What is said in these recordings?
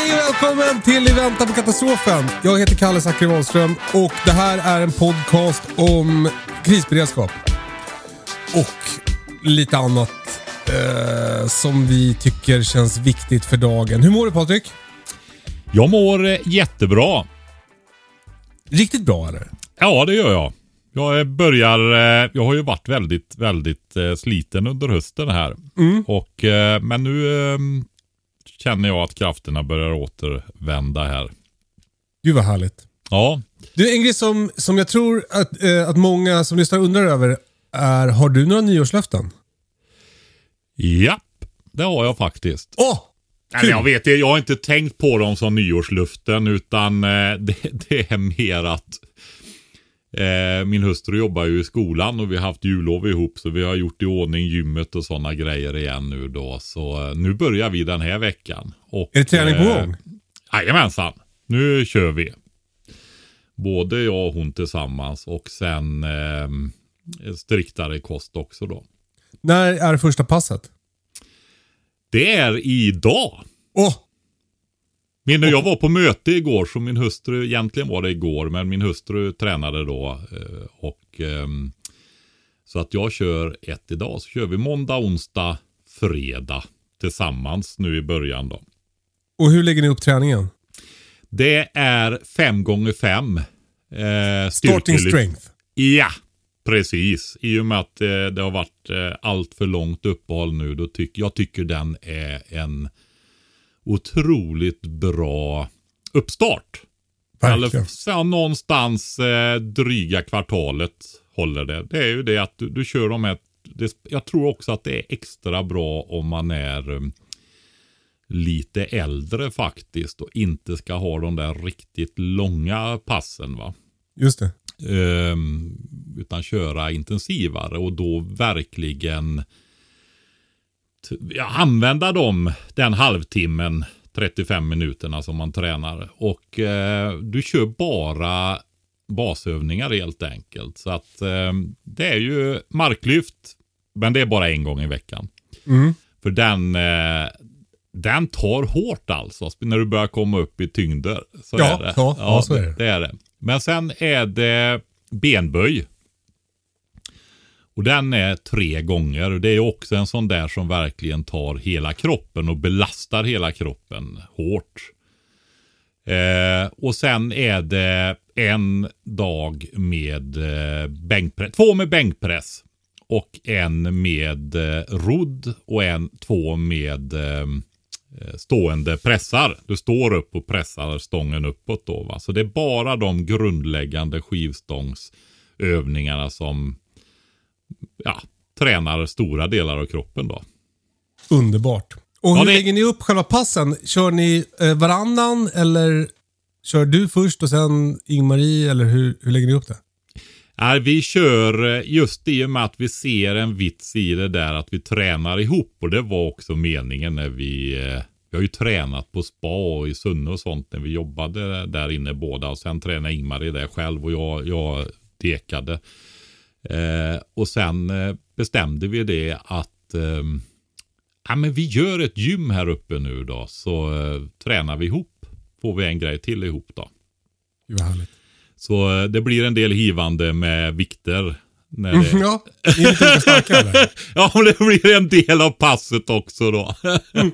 Hej och välkommen till I väntan på katastrofen. Jag heter Kalle Zackari Wahlström och det här är en podcast om krisberedskap. Och lite annat eh, som vi tycker känns viktigt för dagen. Hur mår du Patrik? Jag mår eh, jättebra. Riktigt bra eller? Ja, det gör jag. Jag börjar, eh, jag har ju varit väldigt, väldigt eh, sliten under hösten här. Och, eh, men nu eh, känner jag att krafterna börjar återvända här. Gud vad härligt. Ja, Du, en grej som, som jag tror att, eh, att många som lyssnar undrar över är, har du några nyårslöften? japp, det har jag faktiskt. Åh! Eller jag vet jag har inte tänkt på dem som nyårsluften utan eh, det, det är mer att eh, min hustru jobbar ju i skolan och vi har haft jullov ihop så vi har gjort i ordning gymmet och sådana grejer igen nu då. Så eh, nu börjar vi den här veckan. Och, Är det träning på eh, gång? Jajamensan, nu kör vi. Både jag och hon tillsammans och sen eh, striktare kost också då. När är första passet? Det är idag. Åh! Min, jag var på möte igår, så min hustru, egentligen var det igår, men min hustru tränade då. eh, Och, ehm, så att jag kör ett idag. Så kör vi måndag, onsdag, fredag tillsammans nu i början då. Och hur lägger ni upp träningen? Det är fem gånger fem. Eh, Starting strength. Ja, precis. I och med att eh, det har varit eh, allt för långt uppehåll nu. Då tyck, jag tycker den är en otroligt bra uppstart. Verkligen. Eller så, någonstans eh, dryga kvartalet håller det. Det är ju det att du, du kör de här. Det, jag tror också att det är extra bra om man är eh, lite äldre faktiskt och inte ska ha de där riktigt långa passen. va. Just det. Ehm, utan köra intensivare och då verkligen använda dem den halvtimmen, 35 minuterna som man tränar. Och eh, du kör bara basövningar helt enkelt. Så att eh, det är ju marklyft, men det är bara en gång i veckan. Mm. För den, eh, den tar hårt alltså, när du börjar komma upp i tyngder. Så Ja, är det. ja, ja, så är det. det är det. Men sen är det benböj. Och den är tre gånger. Det är också en sån där som verkligen tar hela kroppen och belastar hela kroppen hårt. Eh, och sen är det en dag med eh, bänkpress. Två med bänkpress. Och en med eh, rodd och en, två med eh, eh stående pressar. Du står upp och pressar stången uppåt då. Va? Så det är bara de grundläggande skivstångsövningarna som ja, tränar stora delar av kroppen då. Underbart. Och Ja, hur det- lägger ni upp själva passen? Kör ni eh, varannan eller kör du först och sen Ingmarie eller hur, hur lägger ni upp det? Nej, vi kör eh, just i och med att vi ser en vits i det där att vi tränar ihop. Och det var också meningen när vi... eh, Vi har ju tränat på spa och i Sunne och sånt när vi jobbade där inne båda. Och sen tränade Ingmar i det själv och jag, jag dekade. Eh, och sen eh, bestämde vi det att eh, ja, men vi gör ett gym här uppe nu då. Så eh, tränar vi ihop. Får vi en grej till ihop då. Vad härligt. Så det blir en del hivande med vikter. När det... Ja, olika starka eller? ja, men det blir en del av passet också då.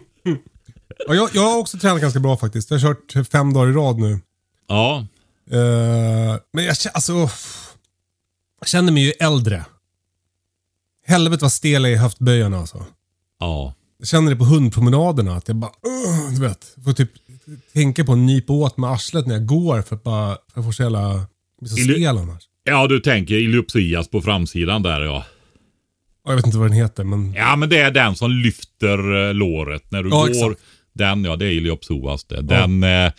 Ja, jag, jag har också tränat ganska bra faktiskt. Jag har kört fem dagar i rad nu. Ja, Eh, men jag, kä- alltså, jag känner mig ju äldre. Helvete vad stel jag är i höftböjarna alltså. ja. Jag känner det på hundpromenaderna. Att jag bara, uh, du vet. Får typ tänka på att nypa åt med arslet när jag går för att bara, för jag får så jävla, blir så stel annars. Ja, du tänker iliopsias på framsidan där ja. Ja, Jag vet inte vad den heter men. Ja, men det är den som lyfter eh, låret när du Ja, går. exakt. Den, ja det är iliopsoas det. Den, eh, ja,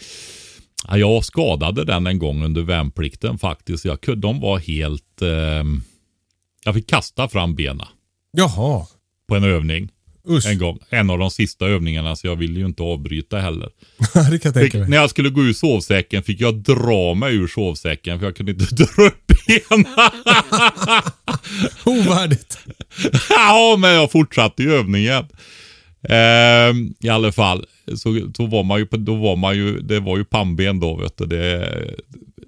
jag skadade den en gång under värnplikten faktiskt. Jag kunde, de var helt... Eh, jag fick kasta fram benen Jaha. på en övning. Usch. En gång. En av de sista övningarna så jag ville ju inte avbryta heller. det kan jag tänka mig. när jag skulle gå ur sovsäcken fick jag dra mig ur sovsäcken för jag kunde inte dra upp benen. Ovärdigt. ja, men jag fortsatte i övningen. Ehm, I alla fall, så, så var man ju, då var man ju, det var ju pannben då vet du. Det,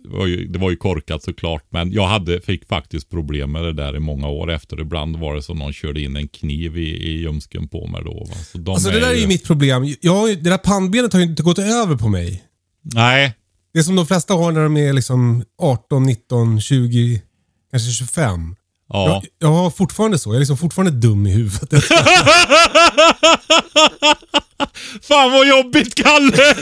var ju, det var ju korkat såklart. Men jag hade, fick faktiskt problem med det där i många år efter. Ibland var det som någon körde in en kniv i, i ljumsken på mig då. Va? Så de Alltså det där är ju mitt problem. Jag, det där pannbenet har ju inte gått över på mig. Nej, Det är som de flesta har när de är liksom 18, 19, 20, kanske 25. Ja. Jag, jag har fortfarande så. Jag är liksom fortfarande dum i huvudet. Fan vad jobbigt Kalle!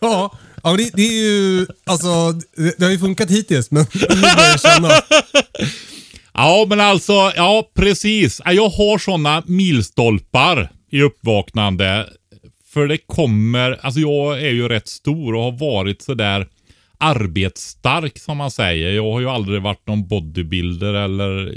ja, ja det, det är ju... Alltså, det, det har ju funkat hittills, men nu börjar jag känna. Ja, men alltså, ja precis. Ja, Jag har sådana milstolpar i uppvaknande. För det kommer, alltså jag är ju rätt stor och har varit sådär arbetsstark som man säger. Jag har ju aldrig varit någon bodybuilder eller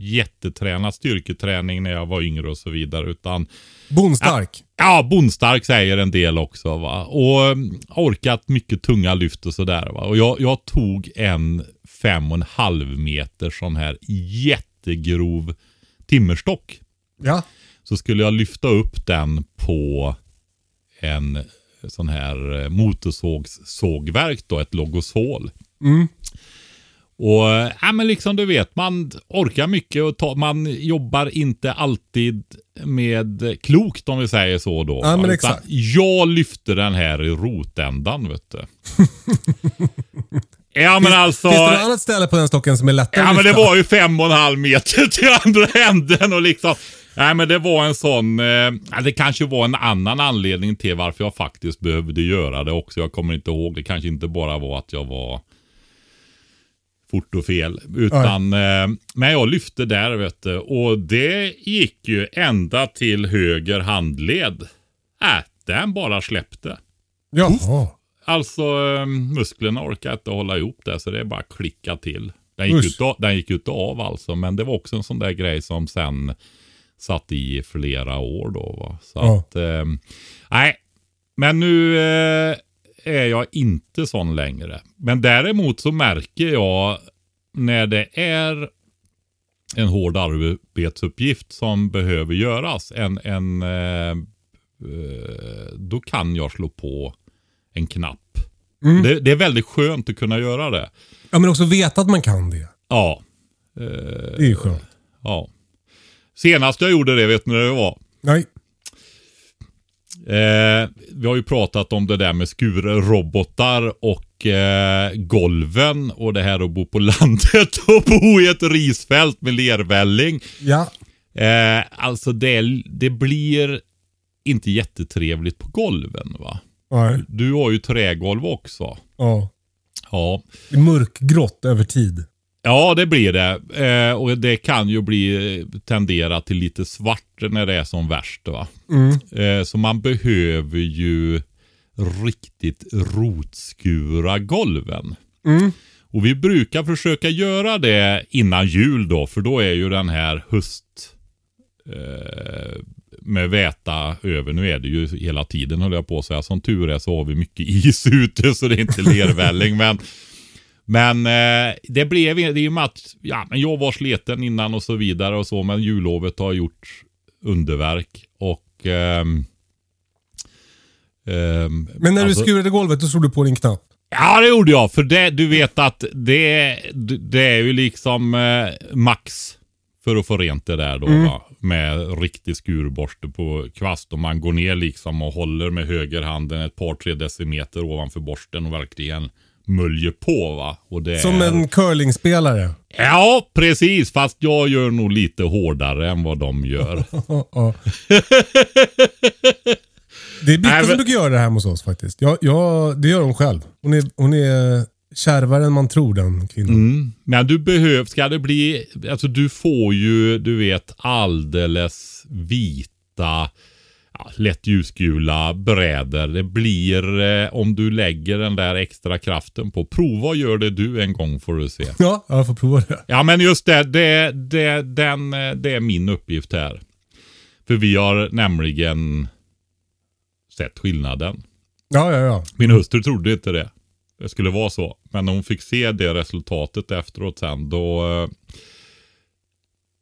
jättetränad styrketräning när jag var yngre och så vidare. Utan Bonstark. Ja, bondstark säger en del också. Va? Och mm, orkat mycket tunga lyft och sådär. Va? Och jag, jag tog en fem och en halv meter sån här jättegrov timmerstock. Ja. Så skulle jag lyfta upp den på en sån här eh, motorsågssågverk då, ett logosol. Mm. Och ja, men liksom du vet, man orkar mycket och ta, man jobbar inte alltid med klokt om vi säger så då. Ja, men exakt. Jag lyfte den här i rotändan vet du. ja men alltså. Finns det något annat ställe på den stocken som är lättare Ja men det var ju fem och en halv meter till andra änden och liksom. Nej men det var en sån, eh, det kanske var en annan anledning till varför jag faktiskt behövde göra det också. Jag kommer inte ihåg, det kanske inte bara var att jag var fort och fel. Utan, eh, men jag lyfte där vet du. Och det gick ju ända till höger handled. Äh, den bara släppte. Jaha. Alltså eh, musklerna orkar inte hålla ihop det så det är bara klicka till. Den gick, av- den gick inte av alltså men det var också en sån där grej som sen satt i flera år då. Va? Så Ja. att, eh, nej. Men nu eh, är jag inte sån längre. Men däremot så märker jag när det är en hård arbetsuppgift som behöver göras. En, en, eh, eh, då kan jag slå på en knapp. Mm. Det, det är väldigt skönt att kunna göra det. Ja, men också veta att man kan det. Ja. Det är ju skönt. ja. Senast jag gjorde det, vet ni när det var? Nej. Eh, vi har ju pratat om det där med skurrobotar och eh, golven och det här att bo på landet och bo i ett risfält med lervälling. Ja. Eh, alltså det, det blir inte jättetrevligt på golven va? Nej. Du har ju trägolv också. Ja. Ja, Det är mörkgrått över tid. Ja det blir det. Eh, och det kan ju bli tendera till lite svart när det är som värst. Va? Mm. Eh, så man behöver ju riktigt rotskura golven. Mm. Och vi brukar försöka göra det innan jul då, för då är ju den här höst eh, med väta över. Nu är det ju hela tiden höll jag på att säga. Som tur är så har vi mycket is ute så det är inte lervälling. men men eh, det blev det är ju att ja, men jag var sleten innan och så vidare och så. Men jullovet har gjort underverk. Och ehm, ehm, Men när alltså- du skurade golvet, då slog du på din knapp. Ja, det gjorde jag. För det, du vet att det, det är ju liksom eh, max för att få rent det där då. Va? med riktig skurborste på kvast och man går ner liksom och håller med högerhanden ett par tre decimeter ovanför borsten och verkligen möljer på va. Och det Som är... en curlingspelare. Ja, precis. Fast jag gör nog lite hårdare än vad de gör. Det är Birka Nej, men- som brukar göra det här hos oss faktiskt. Ja, ja, det gör hon själv. Hon är, hon är kärvare än man tror den kvinnan. Mm. Men du behöver, ska det bli, alltså du får ju, du vet, alldeles vita, ja, lätt ljusgula brädor. Det blir, eh, om du lägger den där extra kraften på. Prova och gör det du en gång får du se. Ja, jag får prova det. Ja men just det, det, det, den, eh, det är min uppgift här. För vi har nämligen sett skillnaden. Ja, ja, ja. Min hustru trodde inte det. Det skulle vara så. Men när hon fick se det resultatet efteråt sen då. eh,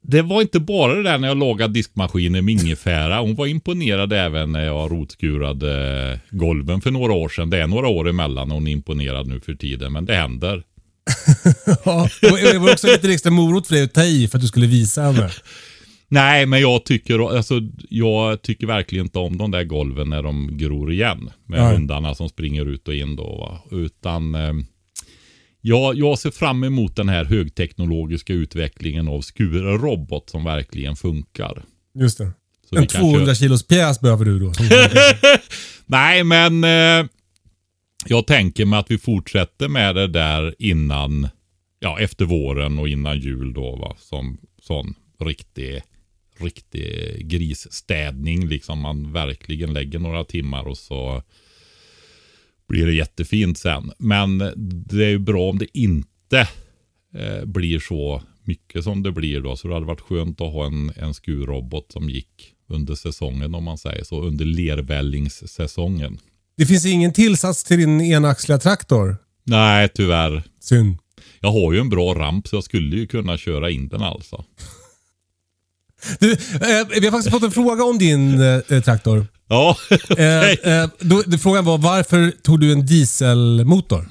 Det var inte bara det där när jag lagade diskmaskinen med ingefära. Hon var imponerad även när jag rotskurade golven för några år sedan. Det är några år emellan och hon är imponerad nu för tiden. Men det händer. ja. Det var också lite extra morot för dig att ta i för att du skulle visa henne. Nej, men jag tycker, alltså, jag tycker verkligen inte om de där golven när de gror igen. Med Nej. hundarna som springer ut och in då. Va? Utan eh, jag, jag ser fram emot den här högteknologiska utvecklingen av skurrobot som verkligen funkar. Just det. Så En vi kan 200 köra- kilos pjäs behöver du då. Nej, men eh, jag tänker mig att vi fortsätter med det där innan, ja, efter våren och innan jul då, va, som sån riktig, riktig grisstädning, liksom man verkligen lägger några timmar och så blir det jättefint sen. Men det är ju bra om det inte eh, blir så mycket som det blir då, så det hade varit skönt att ha en, en skurrobot som gick under säsongen om man säger så, under lervällingssäsongen. Det finns ingen tillsats till din enaxliga traktor. Nej, tyvärr. Synd. Jag har ju en bra ramp så jag skulle ju kunna köra in den alltså. Du, eh, vi har faktiskt fått en fråga om din eh, traktor. Ja, Eh, okej. eh, då, frågan var varför tog du en dieselmotor?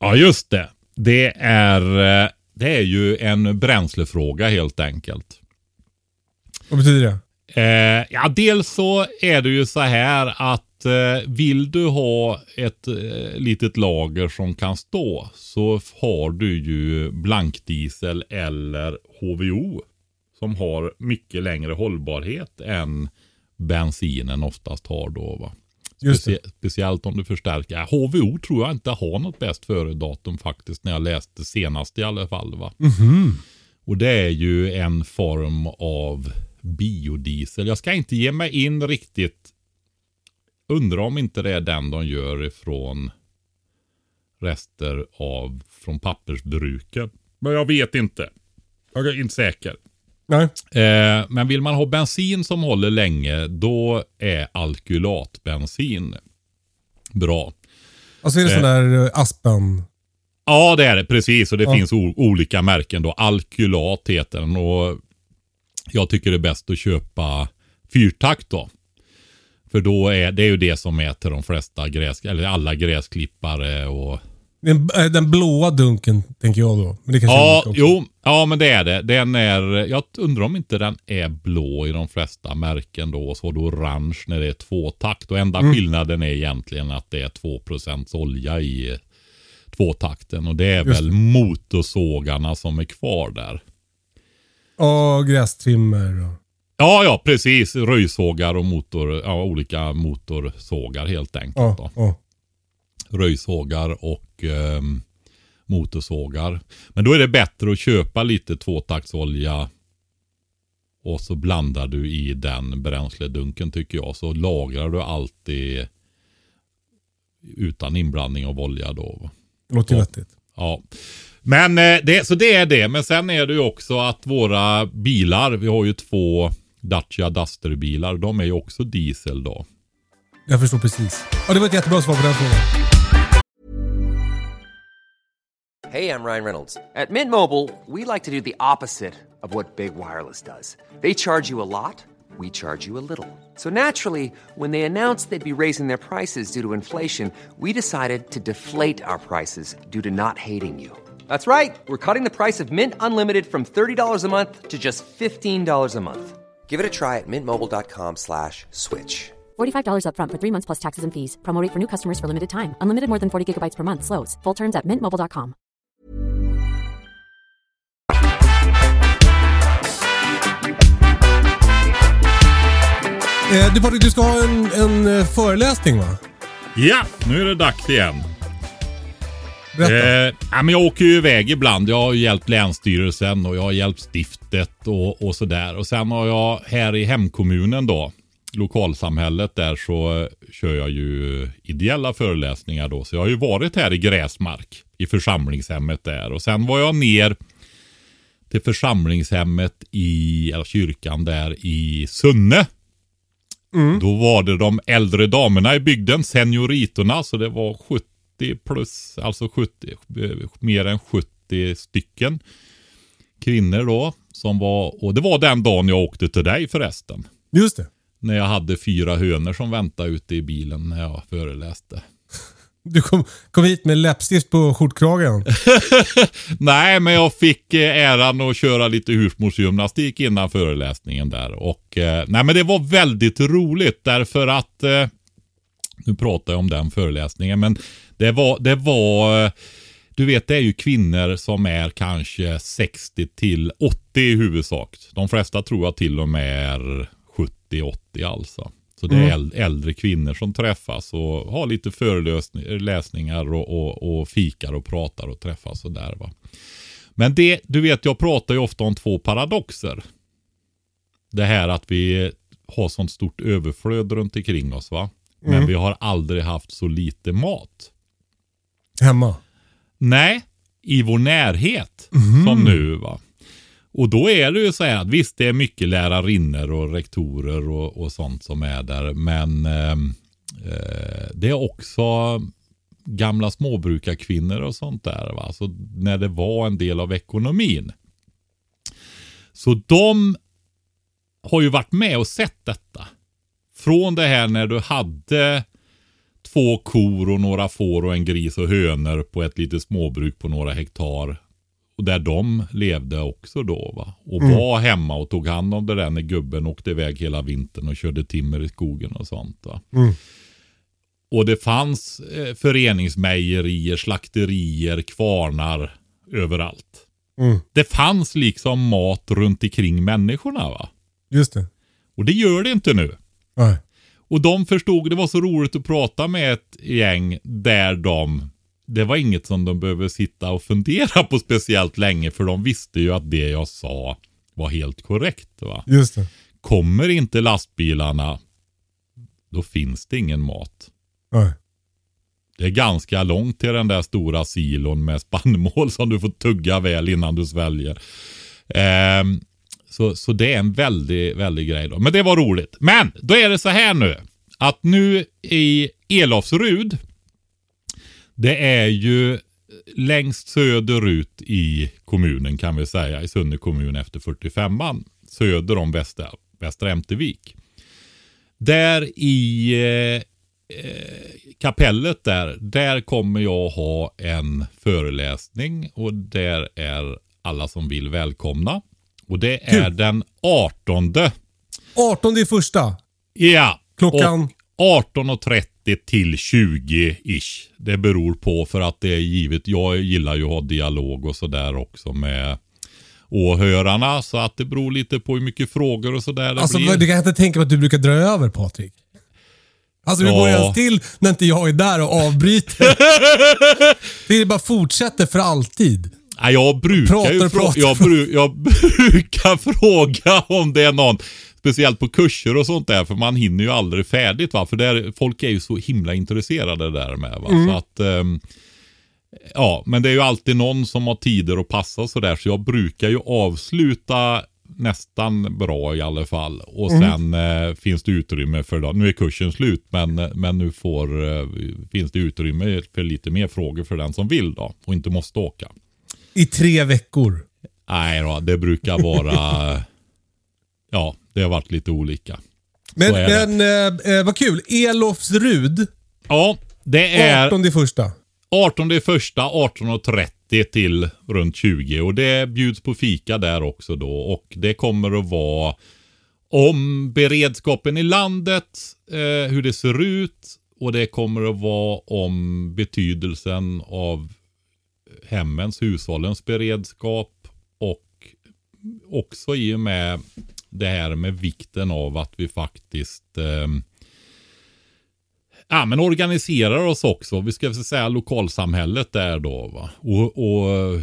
ja just det. Det är, eh, det är ju en bränslefråga helt enkelt. Vad betyder det? Eh, ja, dels så är det ju så här att eh, vill du ha ett eh, litet lager som kan stå så har du ju blankdiesel eller HVO som har mycket längre hållbarhet än bensinen oftast har då. Va? Specie- speciellt om du förstärker. HVO tror jag inte har något bäst före-datum faktiskt när jag läste senast i alla fall. Va? Mhm. Och det är ju en form av biodiesel. Jag ska inte ge mig in riktigt. Undrar om inte det är den de gör ifrån rester av från pappersbruken. Men jag vet inte. Jag är inte säker. Nej. Eh, men vill man ha bensin som håller länge, då är alkylatbensin bra. Alltså är det Eh. sån där eh, aspen? Ja, det är det precis. Och det Ja. finns olika märken då. Alkylat heter den och jag tycker det är bäst att köpa fyrtakt då. För då är det är ju det som är till de flesta gräs, eller alla gräsklippare och Den, eh, den blåa dunken tänker jag då. Men det kanske Ja, jo, ja men det är det. Den är, jag undrar om inte den är blå i de flesta märken då. Och så då orange när det är tvåtakt. Och enda Mm. skillnaden är egentligen att det är 2% olja i tvåtakten. Och det är Just väl motorsågarna som är kvar där. Ja, grästrimmer och... Ja, ja, precis. Röjsågar och motor, ja, olika motorsågar helt enkelt. Ja, ja. Röjsågar och ehm, motorsågar. Men då är det bättre att köpa lite tvåtaktsolja och så blandar du i den bränsledunken tycker jag. Så lagrar du alltid utan inblandning av olja då. Låter vettigt. Ja. Men eh, det, så det är det. Men sen är det ju också att våra bilar, vi har ju två Dacia Duster-bilar. De är ju också diesel då. Jag förstår precis. Det var ett jättebra svar på den frågan. Hey, I'm Ryan Reynolds. At Mint Mobile, we like to do the opposite of what Big Wireless does. They charge you a lot, we charge you a little. So naturally, when they announced they'd be raising their prices due to inflation, we decided to deflate our prices due to not hating you. That's right. We're cutting the price of Mint Unlimited from $30 a month to just $15 a month. Give it a try at mintmobile.com slash switch. $45 upfront for three months plus taxes and fees. Promo rate for new customers for limited time. Unlimited more than 40 gigabytes per month. Slows. Full terms at mintmobile.com. Eh, du Patrik, du ska ha en, en eh, föreläsning va? Ja, nu är det dags igen. Eh, ja, men jag åker ju iväg ibland. Jag har hjälpt Länsstyrelsen och jag har hjälpt stiftet och, och sådär. Och sen har jag här i hemkommunen då, lokalsamhället där så kör jag ju ideella föreläsningar då. Så jag har ju varit här i Gräsmark i församlingshemmet där. Och sen var jag ner till församlingshemmet i, eller kyrkan där i Sunne. Då var det de äldre damerna i bygden, senioritorna, så det var 70 plus, alltså 70, eh, mer än 70 stycken kvinnor då. Som var, och det var den dagen jag åkte till dig förresten. Just det. När jag hade fyra hönor som väntade ute i bilen när jag föreläste. Du kom, kom hit med läppstift på skjortkragen. Nej, men jag fick eh, äran att köra lite husmorsgymnastik innan föreläsningen där. Och eh, nej, men det var väldigt roligt därför att eh, nu pratar jag om den föreläsningen, men det var, det var eh, du vet, det är ju kvinnor som är kanske 60 till 80 i huvudsak. De flesta tror jag till och med är 70-80 alltså. Så det är äl- äldre kvinnor som träffas och har lite föreläsningar och, och, och fikar och pratar och träffas och där va. Men det, du vet, jag pratar ju ofta om två paradoxer. Det här att vi har sånt stort överflöd runt omkring oss va. Men vi har aldrig haft så lite mat. Hemma. Nej, i vår närhet som nu va. Och då är det ju så här att visst det är mycket lärarinnor och rektorer och, och sånt som är där. Men ehm, eh, det är också gamla småbrukarkvinnor och sånt där. Va? Så när det var en del av ekonomin. Så de har ju varit med och sett detta. Från det här när du hade två kor och några får och en gris och hönor på ett litet småbruk på några hektar. Och där de levde också då va. Och var hemma och tog hand om det där när gubben åkte iväg hela vintern och körde timmer i skogen och sånt va. Och det fanns eh, föreningsmejerier, slakterier, kvarnar överallt. Mm. Det fanns liksom mat runt omkring människorna va. Just det. Och det gör det inte nu. Nej. Och de förstod, det var så roligt att prata med ett gäng där de, det var inget som de behöver sitta och fundera på speciellt länge för de visste ju att det jag sa var helt korrekt. Va? Just det. Kommer inte lastbilarna, då finns det ingen mat. Nej. Det är ganska långt till den där stora silon med spannmål som du får tugga väl innan du sväljer. Ehm, så, så det är en väldigt, väldigt grej då. Men det var roligt. Men då är det så här nu. Att nu i Elofsrud. Det är ju längst söderut i kommunen kan vi säga, i Sunne kommun efter 45an, söder om Västra, Västra Ämtervik. Där i eh, eh, kapellet där, där kommer jag ha en föreläsning och där är alla som vill välkomna. Och det Kul. är den 18. 18 är första? Ja. Klockan? 18.30 30 till 20-ish. Det beror på för att det är givet. Jag gillar ju att ha dialog och sådär också med åhörarna. Så att det beror lite på hur mycket frågor och sådär det alltså, blir. Du kan inte tänka på att du brukar dra över Patrik? Alltså hur ja. går det ens till när inte jag är där och avbryter? det bara fortsätter för alltid. Ja, jag brukar pratar, ju pratar. Jag, bru jag brukar fråga om det är någon speciellt på kurser och sånt där, för man hinner ju aldrig färdigt. Va? För där, folk är ju så himla intresserade där med. Va? Mm. Så att, ehm, ja, men det är ju alltid någon som har tider att passa sådär, så jag brukar ju avsluta nästan bra i alla fall. Och Mm. sen eh, finns det utrymme för, då, nu är kursen slut, men, men nu får, eh, finns det utrymme för lite mer frågor för den som vill då, och inte måste åka. I tre veckor. Nej då, det brukar vara... ja, det har varit lite olika. Men, men eh, eh, vad kul. Elofsrud. Ja, det är 18 i första. 18 i första, 18.30 till runt 20. Och det bjuds på fika där också då. Och det kommer att vara om beredskapen i landet, eh, hur det ser ut och det kommer att vara om betydelsen av hemmens, hushållens beredskap och också i och med det här med vikten av att vi faktiskt eh, ja, men organiserar oss också. Vi ska säga lokalsamhället där då. Va? Och, och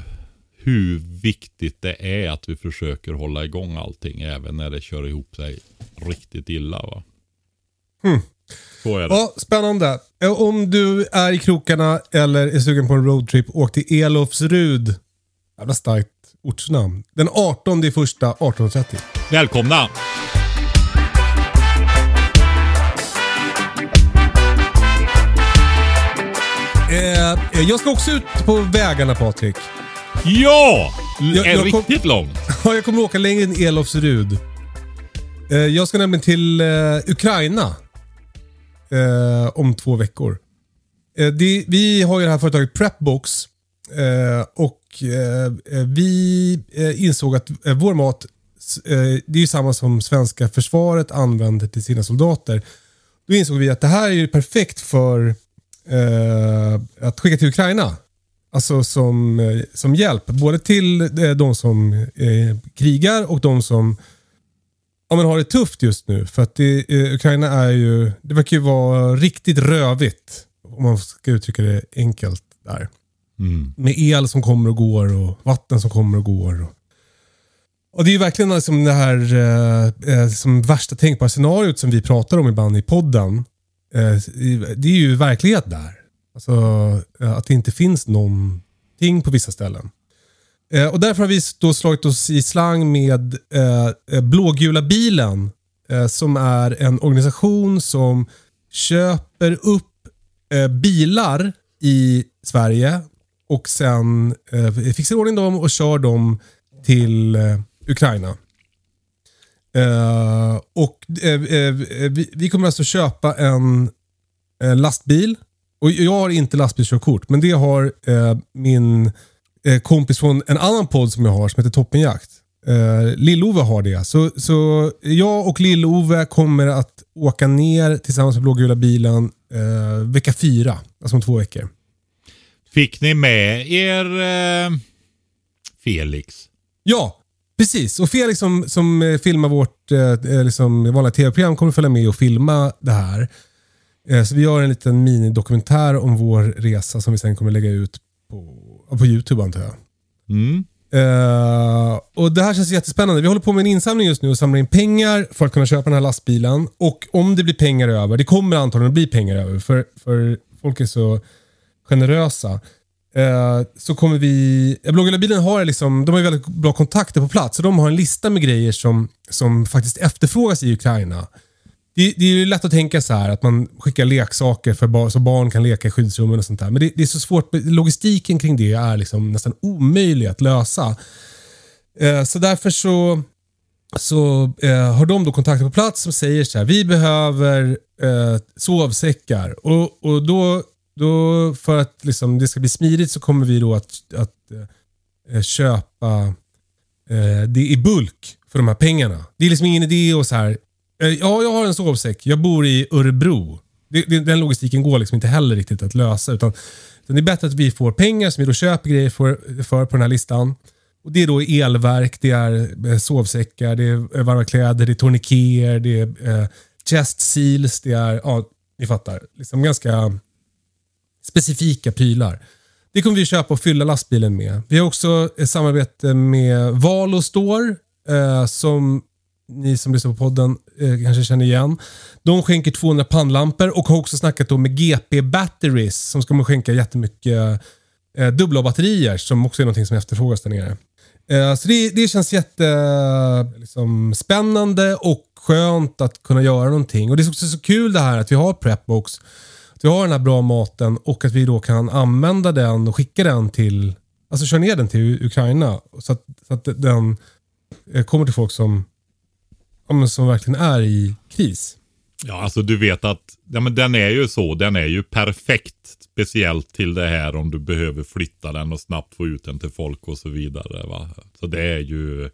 hur viktigt det är att vi försöker hålla igång allting även när det kör ihop sig riktigt illa. Va? Hmm. Så är det. Ja, spännande. Eh, Om du är i krokarna eller är sugen på en roadtrip, åk till Elofsrud. Jävla starkt ortsnamn. Den 18 i första 18.30. Välkomna! Eh, eh, jag ska också ut på vägarna Patrik. Ja! Jag- är jag kom- riktigt långt. Ja, jag kommer åka längre än Elofsrud. Eh, jag ska nämligen till eh, Ukraina. Eh, om två veckor. Eh, det, vi har ju det här företaget Prepbox. Eh, och eh, eh vi eh, insåg att vår mat, eh, det är ju samma som svenska försvaret använder till sina soldater. Då insåg vi att det här är ju perfekt för eh, att skicka till Ukraina. Alltså som, som hjälp. Både till de som eh, krigar och de som ja, men har det tufft just nu. För att det, eh, Ukraina är ju, det verkar ju vara riktigt rövigt. Om man ska uttrycka det enkelt där. Mm. Med el som kommer och går och vatten som kommer och går. Och, och det är ju verkligen liksom det här eh, eh som värsta tänkbara scenariot som vi pratar om ibland i podden. Eh, det är ju verklighet där. Alltså eh, att det inte finns någonting på vissa ställen. Eh, och därför har vi då slagit oss i slang med eh, eh, Blågula bilen. Eh, som är en organisation som köper upp eh, bilar i Sverige och sen eh, fixar i ordning dem och kör dem till eh, Ukraina. Eh, och eh, eh, vi, vi kommer alltså köpa en eh, lastbil. Och jag har inte lastbilskörkort, men det har eh, min eh, kompis från en annan podd som jag har som heter Toppenjakt. Eh, Lill-Ove har det. Så, så jag och Lill-Ove kommer att åka ner tillsammans med blågula bilen eh, vecka fyra, alltså om två veckor. Fick ni med er eh, Felix? Ja, precis. Och Felix som, som eh, filmar vårt eh, liksom vanliga tv-program kommer följa med och filma det här. Eh, så vi gör en liten minidokumentär om vår resa som vi sen kommer lägga ut på, på YouTube antar jag. Mm. Eh, och Det här känns jättespännande. Vi håller på med en insamling just nu och samlar in pengar för att kunna köpa den här lastbilen. Och om det blir pengar över, det kommer antagligen att bli pengar över för, för folk är så generösa. Eh, så kommer vi... ja, Blågula bilen har liksom, de har ju väldigt bra kontakter på plats. Så de har en lista med grejer som, som faktiskt efterfrågas i Ukraina. Det, det är ju lätt att tänka så här att man skickar leksaker för bar, så barn kan leka i skyddsrummen och sånt där. Men det, det är så svårt. Logistiken kring det är liksom nästan omöjlig att lösa. Eh, så därför så, så eh, har de då kontakter på plats som säger så här. Vi behöver eh, sovsäckar. Och, och då, då för att liksom det ska bli smidigt så kommer vi då att, att eh, eh köpa eh, det i bulk för de här pengarna. Det är liksom ingen idé att så här. eh, Ja, jag har en sovsäck. Jag bor i Örebro. Det, det, den logistiken går liksom inte heller riktigt att lösa. Utan, utan det är bättre att vi får pengar som vi då köper grejer för, för på den här listan. Och Det är då elverk, det är eh, sovsäckar, det är varma kläder, det är tourniqueter, det är eh, chest seals, det är, ja, ni fattar. Liksom ganska specifika prylar. Det kommer vi köpa och fylla lastbilen med. Vi har också ett samarbete med Valo Store eh, som ni som lyssnar på podden eh, kanske känner igen. De skänker 200 pannlampor och har också snackat då med GP Batteries som ska skänka jättemycket eh, dubbla batterier som också är någonting som efterfrågas där nere. Eh, så det, det känns jättespännande liksom, spännande och skönt att kunna göra någonting. Och Det är också så kul det här att vi har Prepbox. Vi har den här bra maten och att vi då kan använda den och skicka den till, alltså köra ner den till Ukraina. Så att, så att den eh, kommer till folk som, ja, men som verkligen är i kris. Ja, alltså du vet att ja, men den är ju så. Den är ju perfekt. Speciellt till det här om du behöver flytta den och snabbt få ut den till folk och så vidare. Va? Så det är ju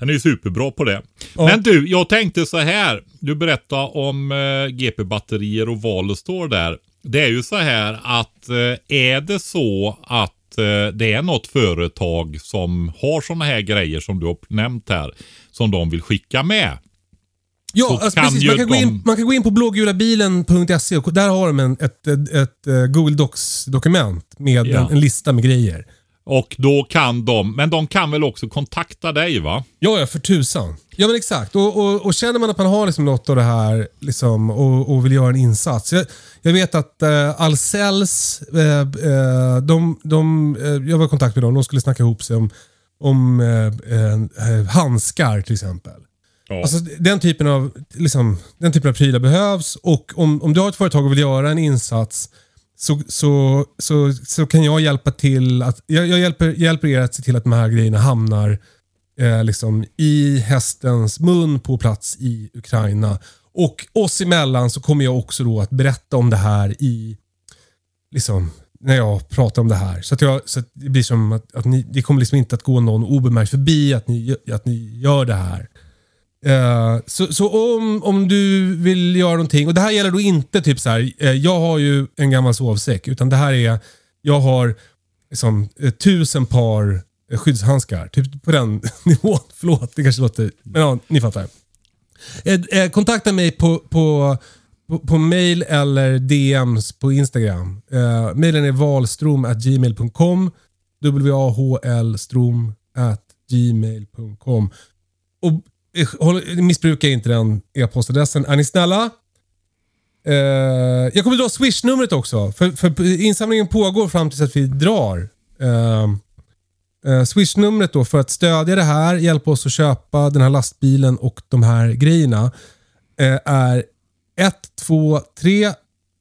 den är ju superbra på det. Ja. Men du, jag tänkte så här. Du berättade om eh, GP-batterier och Valostor där. Det är ju så här att eh, är det så att eh, det är något företag som har sådana här grejer som du har nämnt här. Som de vill skicka med. Ja, så alltså precis. Man kan, gå in, de- man kan gå in på blågulabilen.se och där har de en, ett, ett, ett eh, Google Docs-dokument med Ja. en, en lista med grejer. Och då kan de, men de kan väl också kontakta dig va? Ja, ja, för tusan. Ja, men exakt. Och, och, och känner man att man har liksom något av det här liksom, och, och vill göra en insats. Jag, jag vet att eh, Ahlsells, eh, eh, de, de, eh, jag var i kontakt med dem, de skulle snacka ihop sig om, om eh, eh, handskar till exempel. Ja. Alltså, den, typen av, liksom, den typen av prylar behövs och om, om du har ett företag och vill göra en insats så, så, så, så kan jag hjälpa till att, jag, jag hjälper, hjälper er att se till att de här grejerna hamnar eh, liksom, i hästens mun på plats i Ukraina. Och oss emellan så kommer jag också då att berätta om det här i liksom, när jag pratar om det här. Så att, jag, så att det blir som att, att ni, det kommer liksom inte att gå någon obemärkt förbi att ni, att ni gör det här. Eh, så så om, om du vill göra någonting, och det här gäller då inte typ så här, eh, jag har ju en gammal sovsäck, utan det här är, jag har liksom, eh, tusen par skyddshandskar. Typ på den nivån. Förlåt, det kanske låter... Men ja, ni fattar. Kontakta mig på, på, på, på mail eller DMs på Instagram. Eh, mailen är valstrom.gmail.com W-A-H-L-strom at gmail.com Och missbruka inte den e-postadressen. Är ni snälla? Eh, jag kommer dra swish-numret också. För, för insamlingen pågår fram tills att vi drar. Eh, eh, swish-numret då för att stödja det här, hjälpa oss att köpa den här lastbilen och de här grejerna eh, är 123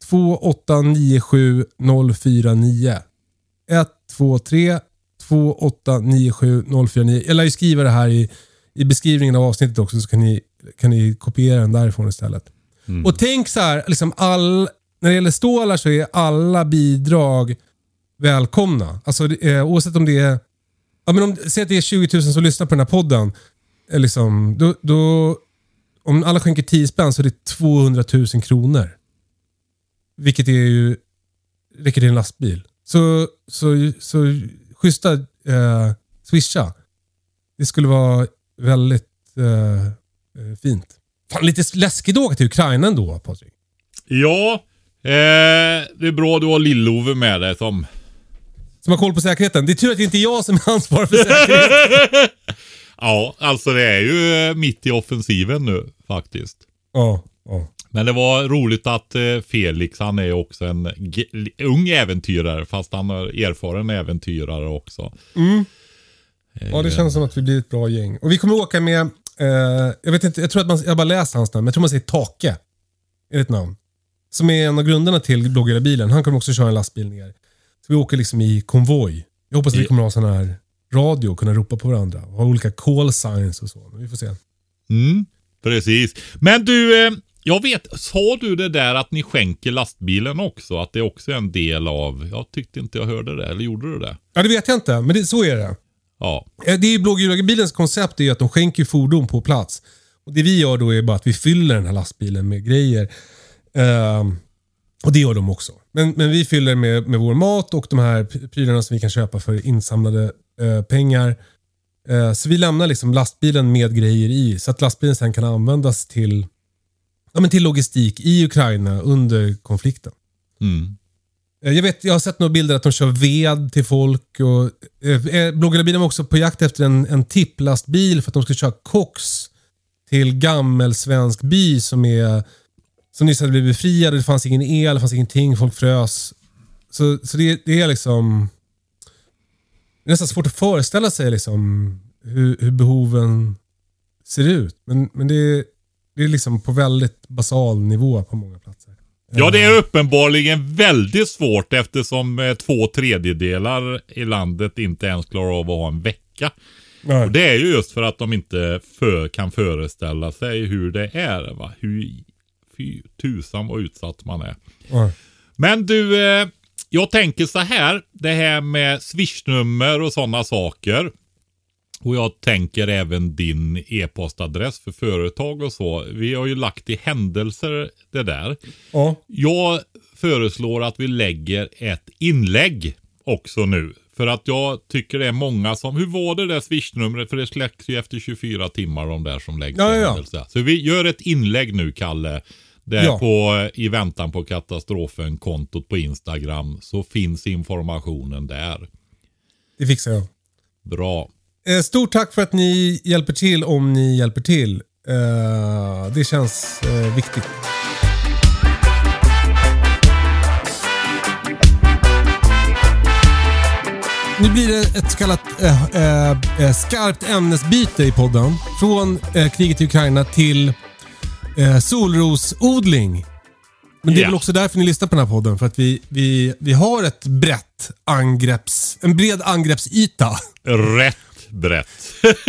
2897 049. 123 2897 049. Jag lär ju skriva det här i, i beskrivningen av avsnittet också så kan ni, kan ni kopiera den därifrån istället. Och tänk så här, liksom all, när det gäller stålar så är alla bidrag välkomna. Alltså, är- oavsett om det är, ja, men om, säg att det är 20 000 som lyssnar på den här podden. eh, Liksom, då, då, om alla skänker 10 spänn så är det 200 000 kronor. Vilket är ju, räcker till en lastbil. Så, så, så schyssta eh, swisha. Det skulle vara väldigt eh, eh, fint. Fan, lite läskigt att åka till Ukraina ändå, Patrik. Ja, eh, det är bra du har Lill-Ove med dig som... Som har koll på säkerheten. Det är tur att det inte är jag som är ansvarig för säkerhet. Ja, alltså det är ju eh, mitt i offensiven nu faktiskt. ja, ja. Men det var roligt att eh, Felix, han är också en ung äventyrare fast han är erfaren äventyrare också. Ja, det känns som att vi blir ett bra gäng. Och vi kommer åka med, eh, jag vet inte, jag tror att man, jag bara läst hans namn, men jag tror man säger Take. Är det ett namn? Som är en av grundarna till Blågula bilen. Han kommer också köra en lastbil ner. Så vi åker liksom i konvoj. Jag hoppas att vi kommer ha sån här radio och kunna ropa på varandra. Ha olika call signs och så. Men vi får se. Mm, precis. Men du, eh, jag vet, sa du det där att ni skänker lastbilen också? Att det också är en del av, jag tyckte inte jag hörde det, eller gjorde du det? Ja, det vet jag inte, men det, så är det. Ja, Eh, Det är ju Blågula bilens koncept är ju att de skänker fordon på plats. Och Det vi gör då är bara att vi fyller den här lastbilen med grejer. Ehm, och det gör de också. Men, men vi fyller med, med vår mat och de här prylarna som vi kan köpa för insamlade eh, pengar. Eh, så vi lämnar liksom lastbilen med grejer i så att lastbilen sen kan användas till, ja, men till logistik i Ukraina under konflikten. mm. Eh, jag, vet, jag har sett några bilder att de kör ved till folk. Och, eh, eh Blågulabilen var också på jakt efter en, en tipplastbil för att de ska köra koks till gammelsvensk by som, är, som nyss hade blivit befriad. Det fanns ingen el, det fanns ingenting, folk frös. Så, så det, det är liksom... Det är nästan svårt att föreställa sig liksom hur, hur behoven ser ut. Men, men det, är, det är liksom på väldigt basal nivå på många platser. Ja, det är uppenbarligen väldigt svårt eftersom eh, två tredjedelar i landet inte ens klarar av att ha en vecka. Nej. Och det är ju just för att de inte för, kan föreställa sig hur det är. Va? Hur fy tusan vad utsatt man är. Ja. Men du, eh, jag tänker så här. Det här med swishnummer och sådana saker. Och jag tänker även din e-postadress för företag och så. Vi har ju lagt i händelser det där. Ja. Jag föreslår att vi lägger ett inlägg också nu. För att jag tycker det är många som, hur var det där swishnumret? För det släcks ju efter 24 timmar de där som läggs Ja, i ja, händelse. Så vi gör ett inlägg nu Kalle. Där Ja. på, i väntan på katastrofen, kontot på Instagram, så finns informationen där. Det fixar jag. Bra. Eh, stort tack för att ni hjälper till om ni hjälper till. Eh, det känns eh, viktigt. Nu blir det ett så kallat eh, eh, skarpt ämnesbyte i podden. Från eh, kriget i Ukraina till solrosodling. Men det är Ja. väl också därför ni lyssnar på den här podden. För att vi, vi, vi har ett brett angrepps... En bred angreppsyta. Rätt brett.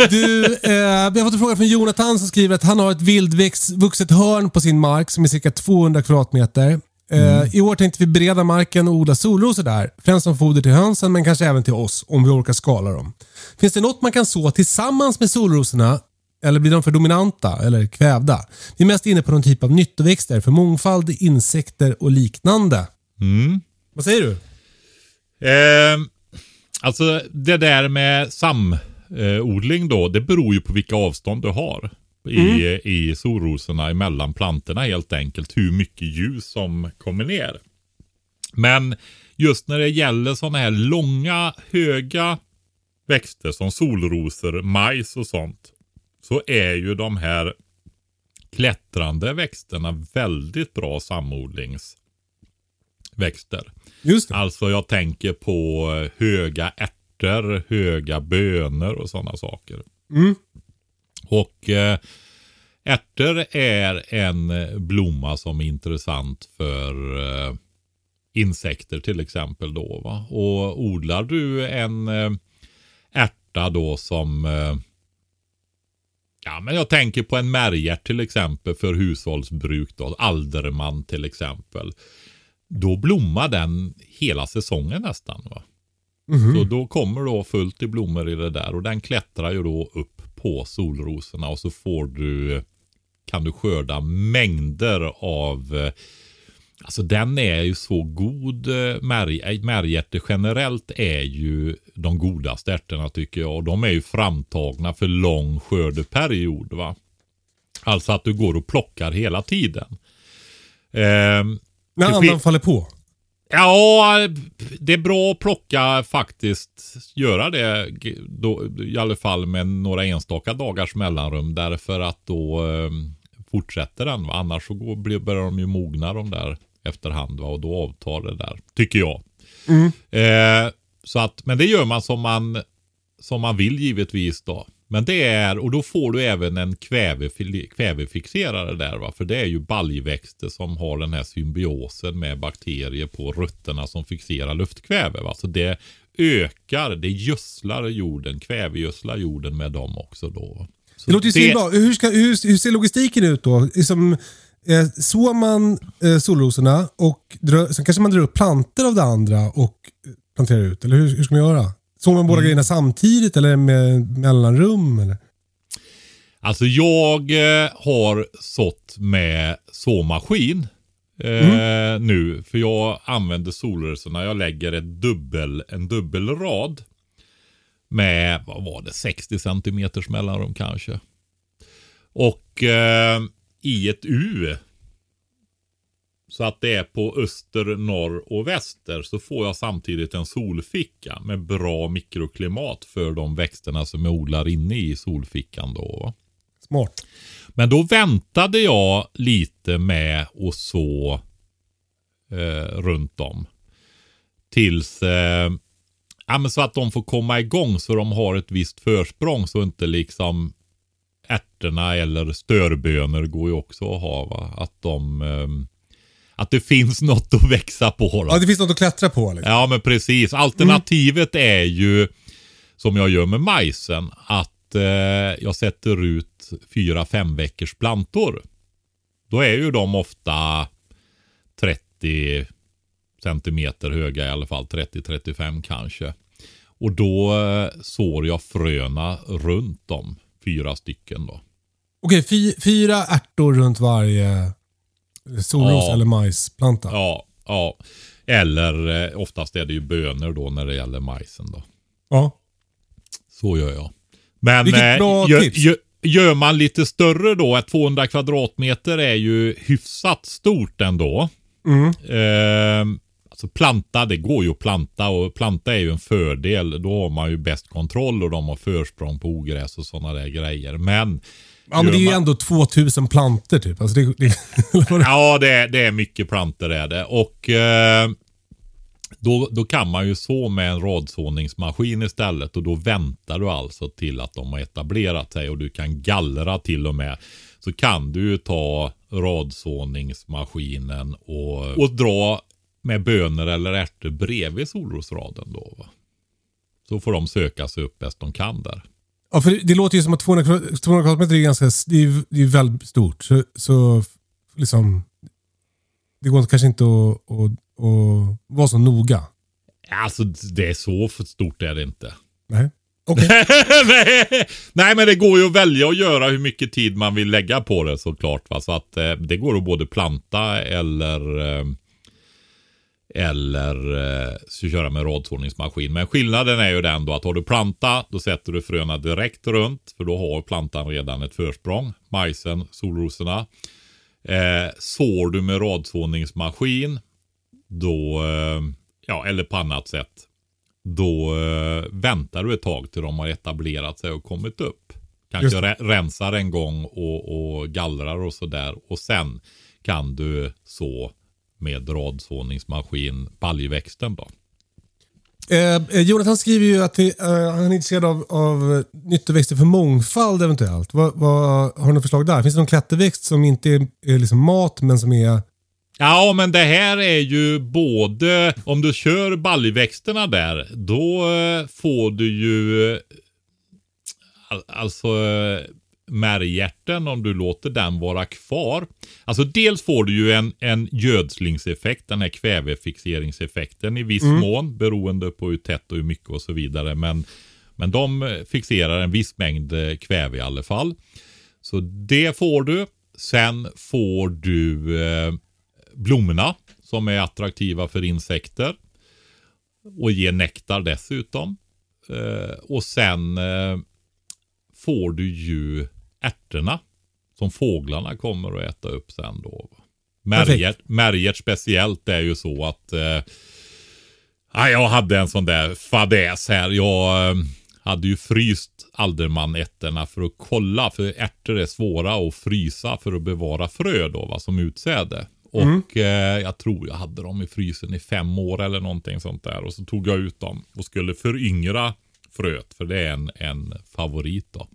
Du, eh, vi har fått en fråga från Jonathan som skriver att han har ett vildvuxet hörn på sin mark som är cirka 200 kvadratmeter. Eh, I år tänkte vi bereda marken och odla solrosor där. Främst som foder till hönsen men kanske även till oss om vi orkar skala dem. Finns det något man kan så tillsammans med solrosorna eller blir de för dominanta eller kvävda? Vi är mest inne på någon typ av nyttoväxter för mångfald, insekter och liknande. Vad säger du? Eh, alltså det där med samodling då, det beror ju på vilka avstånd du har. I, i solrosorna emellan plantorna helt enkelt. Hur mycket ljus som kommer ner. Men just när det gäller sådana här långa, höga växter som solrosor, majs och sånt. Så är ju de här klättrande växterna väldigt bra samodlingsväxter. Just det. Alltså jag tänker på eh, höga ärtor, höga bönor och sådana saker. Mm. Och eh, ärtor är en eh, blomma som är intressant för eh, insekter till exempel då. Va? Och odlar du en eh, ärta då som eh, Ja, men jag tänker på en märgärt till exempel för hushållsbruk då. Alderman till exempel. Då blommar den hela säsongen nästan. va. Så då kommer då fullt i blommor i det där och den klättrar ju då upp på solrosorna och så får du kan du skörda mängder av eh, Alltså den är ju så god. eh, Märg, äh, märgärtor generellt är ju de godaste ärtorna tycker jag. Och de är ju framtagna för lång skördeperiod. va. Alltså att du går och plockar hela tiden. Ehm, När andan faller på. Ja, det är bra att plocka faktiskt. Göra det då, i alla fall med några enstaka dagars mellanrum. Därför att då eh, fortsätter den. Va? Annars så går, blir- börjar de ju mogna de där efterhand. Va? Och då avtar det där. Tycker jag. Eh, så att, men det gör man som man som man vill givetvis då. Men det är, och då får du även en kvävefil- kvävefixerare där va. För det är ju baljväxter som har den här symbiosen med bakterier på rötterna som fixerar luftkväve va. Så det ökar, det gödslar jorden, kvävegödslar jorden med dem också då. Så Det låter ju svinbra. Hur, ska, hur, hur ser logistiken ut då? Liksom, eh, sår man eh, solrosorna och drar, sen kanske man drar upp planter av det andra och eh, planterar ut? Eller hur, hur ska man göra? Sår man båda Mm. grejerna samtidigt eller med mellanrum? Eller? Alltså jag eh, har sått med såmaskin eh, nu. För jag använder solrosorna. Jag lägger ett dubbel, en dubbelrad. Med, vad var det, 60 centimeters mellanrum kanske. Och eh, i ett U. Så att det är på öster, norr och väster så får jag samtidigt en solficka med bra mikroklimat för de växterna som jag odlar inne i solfickan då. Smart. Men då väntade jag lite med att så eh, runt om. Tills eh, ja, men så att de får komma igång så de har ett visst försprång så inte liksom ärtorna eller störbönor går ju också att ha. Va? Att de ehm, att det finns något att växa på. Då. Ja, det finns något att klättra på. Liksom. Ja, men precis. Alternativet är ju, som jag gör med majsen, att eh, jag sätter ut fyra, fem veckors plantor. Då är ju de ofta 30 centimeter höga i alla fall, 30-35 kanske. Och då eh, sår jag fröna runt dem. Fyra stycken då. Okej, fy, fyra ärtor runt varje solros Ja. eller majsplanta. Ja, ja. Eller eh, oftast är det ju bönor då när det gäller majsen då. Ja. Så gör jag. Men Vilket eh, bra gö- tips. gö- gör man lite större då, att 200 kvadratmeter är ju hyfsat stort ändå. Mm. Eh, alltså planta, det går ju att planta och planta är ju en fördel. Då har man ju bäst kontroll och de har försprång på ogräs och sådana där grejer. Men Ja, men det är ju ändå 2000 planter typ. Alltså det, det, Ja, det är, det är mycket plantor är det. Och eh, då, då kan man ju så med en radsåningsmaskin istället och då väntar du alltså till att de har etablerat sig och du kan gallra till och med. Så kan du ju ta radsåningsmaskinen och, och dra med bönor eller ärtor bredvid solrosraden då. Va? Så får de söka sig upp bäst de kan där. Ja, för det, det låter ju som att 200, kvadrat- 200 kvadratmeter är ganska, det är, det är väldigt stort. Så, så liksom, det går kanske inte att, att, att vara så noga. Alltså det är så för stort är det inte. Nej. Nej, Nej, men det går ju att välja att göra hur mycket tid man vill lägga på det såklart. Va? Så att eh, det går att både planta eller eh, eller eh, köra med radsåningsmaskin. Men skillnaden är ju den då att har du planta, då sätter du fröna direkt runt. För då har plantan redan ett försprång. Majsen, solrosorna. Eh, sår du med radsåningsmaskin, då, eh, ja eller på annat sätt, då eh, väntar du ett tag till de har etablerat sig och kommit upp. Kanske re- rensar en gång och, och gallrar och sådär. Och sen kan du så med radsåningsmaskin baljväxten då. Eh, eh, Jonathan skriver ju att eh, han är intresserad av, av nyttoväxter för mångfald eventuellt. Vad, vad, har du något förslag där? Finns det någon klätterväxt som inte är, är liksom mat men som är... Ja, men det här är ju både, om du kör baljväxterna där, då eh, får du ju eh, all, alltså märgärten om du låter den vara kvar. Alltså dels får du ju en, en gödslingseffekt, den här kvävefixeringseffekten i viss mån beroende på hur tätt och hur mycket och så vidare. Men, men de eh, fixerar en viss mängd eh, kväve i alla fall. Så det får du. Sen får du eh, blommorna som är attraktiva för insekter. Och ger nektar dessutom. Eh, och sen eh, får du ju ärtorna som fåglarna kommer att äta upp sen då. Märgärt, märgärt speciellt är ju så att eh, ja, jag hade en sån där fadäs här. Jag eh, hade ju fryst aldermanärtorna för att kolla. För ärtor är svåra att frysa för att bevara frö då, va, som utsäde. Och eh, jag tror jag hade dem i frysen i fem år eller någonting sånt där. Och så tog jag ut dem och skulle föryngra fröet. För det är en, en favorit då.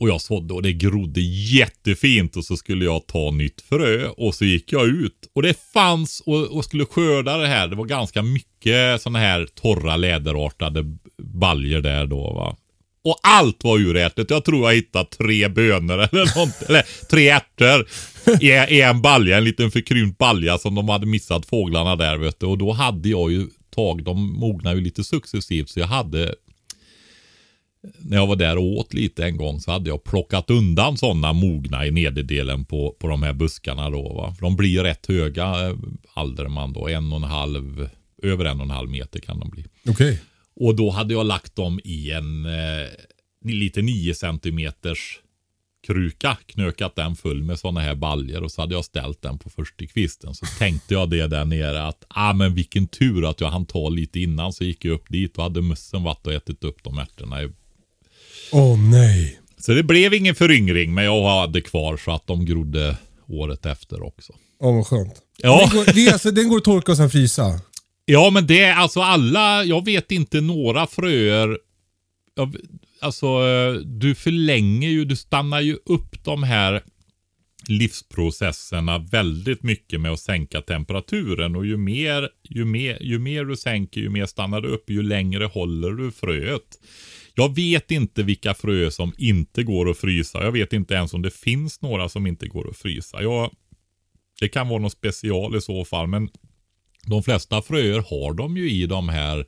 Och jag sådde och det grodde jättefint och så skulle jag ta nytt frö och så gick jag ut och det fanns och, och skulle skörda det här. Det var ganska mycket sådana här torra läderartade baljer där då va. Och allt var urätet. Jag tror jag hittade tre bönor eller något, eller tre ärtor i, i en balja, en liten förkrympt balja som de hade missat fåglarna där vet du. Och då hade jag ju tag, de mognar ju lite successivt så jag hade när jag var där och åt lite en gång så hade jag plockat undan sådana mogna i nederdelen på, på de här buskarna då. Va? För de blir rätt höga, eh, Alderman då. En och en halv, över en och en halv meter kan de bli. Okej. Och då hade jag lagt dem i en eh, lite 9 centimeters kruka, knökat den full med sådana här baljer och så hade jag ställt den på första kvisten. Så tänkte jag det där nere att, ah men vilken tur att jag hann ta lite innan så gick jag upp dit och hade mössen varit och ätit upp de ärtorna. Åh nej. Så det blev ingen föryngring men jag hade kvar så att de grodde året efter också. Åh vad skönt. Ja. Den, går, det är alltså, den går att torka och sen frysa? Ja, men det är alltså alla, jag vet inte några fröer. jag- Alltså, du förlänger ju, du stannar ju upp de här livsprocesserna väldigt mycket med att sänka temperaturen och ju mer, ju mer, ju mer du sänker, ju mer stannar du upp, ju längre håller du fröet. Jag vet inte vilka fröer som inte går att frysa. Jag vet inte ens om det finns några som inte går att frysa. Jag, det kan vara något special i så fall, men de flesta fröer har de ju i de här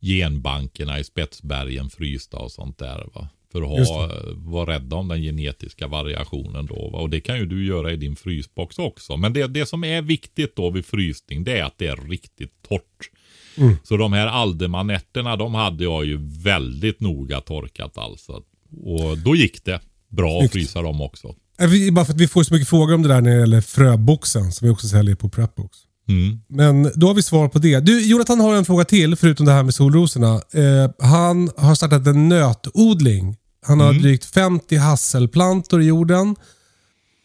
genbankerna i Spetsbergen frysta och sånt där. Va? För att ha, vara rädda om den genetiska variationen då. Va? Och det kan ju du göra i din frysbox också. Men det, det som är viktigt då vid frysning det är att det är riktigt torrt. Mm. Så de här aldemanetterna de hade jag ju väldigt noga torkat alltså. Och då gick det bra att frysa dem också. Äh, Bara för att vi får så mycket frågor om det där när det gäller fröboxen som vi också säljer på Prepbox. Mm. Men då har vi svar på det. Du, Jonathan har en fråga till förutom det här med solrosorna. Eh, han har startat en nötodling. Han har drygt 50 hasselplantor i jorden.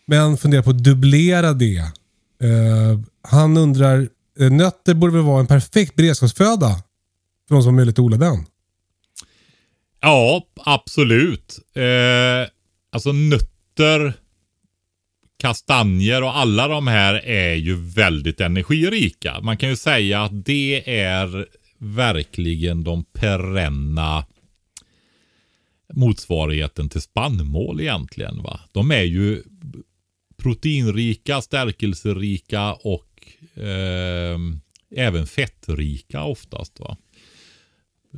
Men funderar på att dubblera det. Eh, han undrar, Eh, nötter borde väl vara en perfekt beredskapsföda för de som har möjlighet att odla den? Ja, absolut. Eh, alltså nötter, kastanjer och alla de här är ju väldigt energirika. Man kan ju säga att det är verkligen de perenna motsvarigheten till spannmål egentligen. Va? De är ju proteinrika, stärkelserika och eh, även fettrika oftast. Va?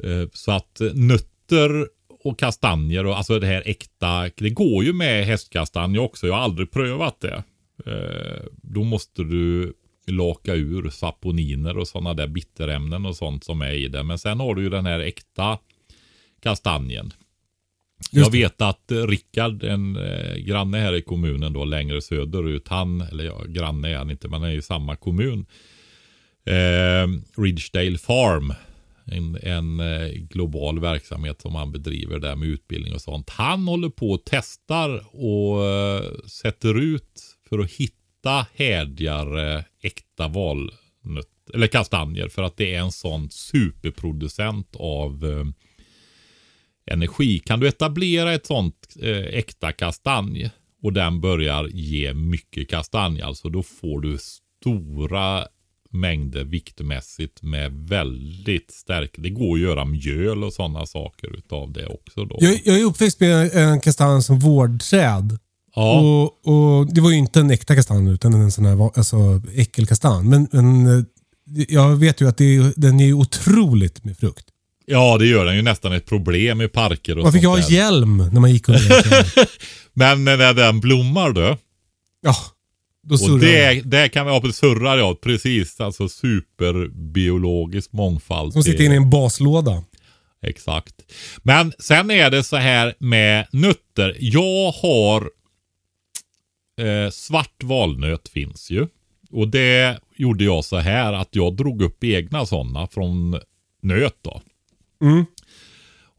Eh, Så att eh, nötter och kastanjer och alltså det här äkta. Det går ju med hästkastanjer också. Jag har aldrig prövat det. Eh, Då måste du laka ur saponiner och sådana där bitterämnen och sånt som är i det. Men sen har du ju den här äkta kastanjen. Just jag vet att eh, Rickard, en eh, granne här i kommunen då längre söderut, han, eller ja, granne är han inte, men han är i samma kommun. Eh, Ridgedale Farm, en, en eh, global verksamhet som han bedriver där med utbildning och sånt. Han håller på och testar och eh, sätter ut för att hitta härdigare äkta valnöt eller kastanjer för att det är en sån superproducent av eh, energi. Kan du etablera ett sånt eh, äkta kastanj och den börjar ge mycket kastanj, alltså då får du stora mängder viktmässigt med väldigt stark. Det går att göra mjöl och sådana saker utav det också då. Jag, jag är uppväxt med en kastanj som vårdträd. ja, Och, och Det var ju inte en äkta kastanj utan en sån här alltså, äckelkastanj. Men, men eh, jag vet ju att det den är otroligt med frukt. Ja, det gör den ju nästan ett problem i parker och Man fick ju ha där. hjälm när man gick under. Men när den blommar då. Ja, då Och surrar det, det. det kan vi ha på surrar ja, precis. Alltså superbiologisk mångfald. Som sitter inne i en baslåda. Exakt. Men sen är det så här med nötter. Jag har eh, svart valnöt finns ju. Och det gjorde jag så här att jag drog upp egna sådana från nöt då. Mm.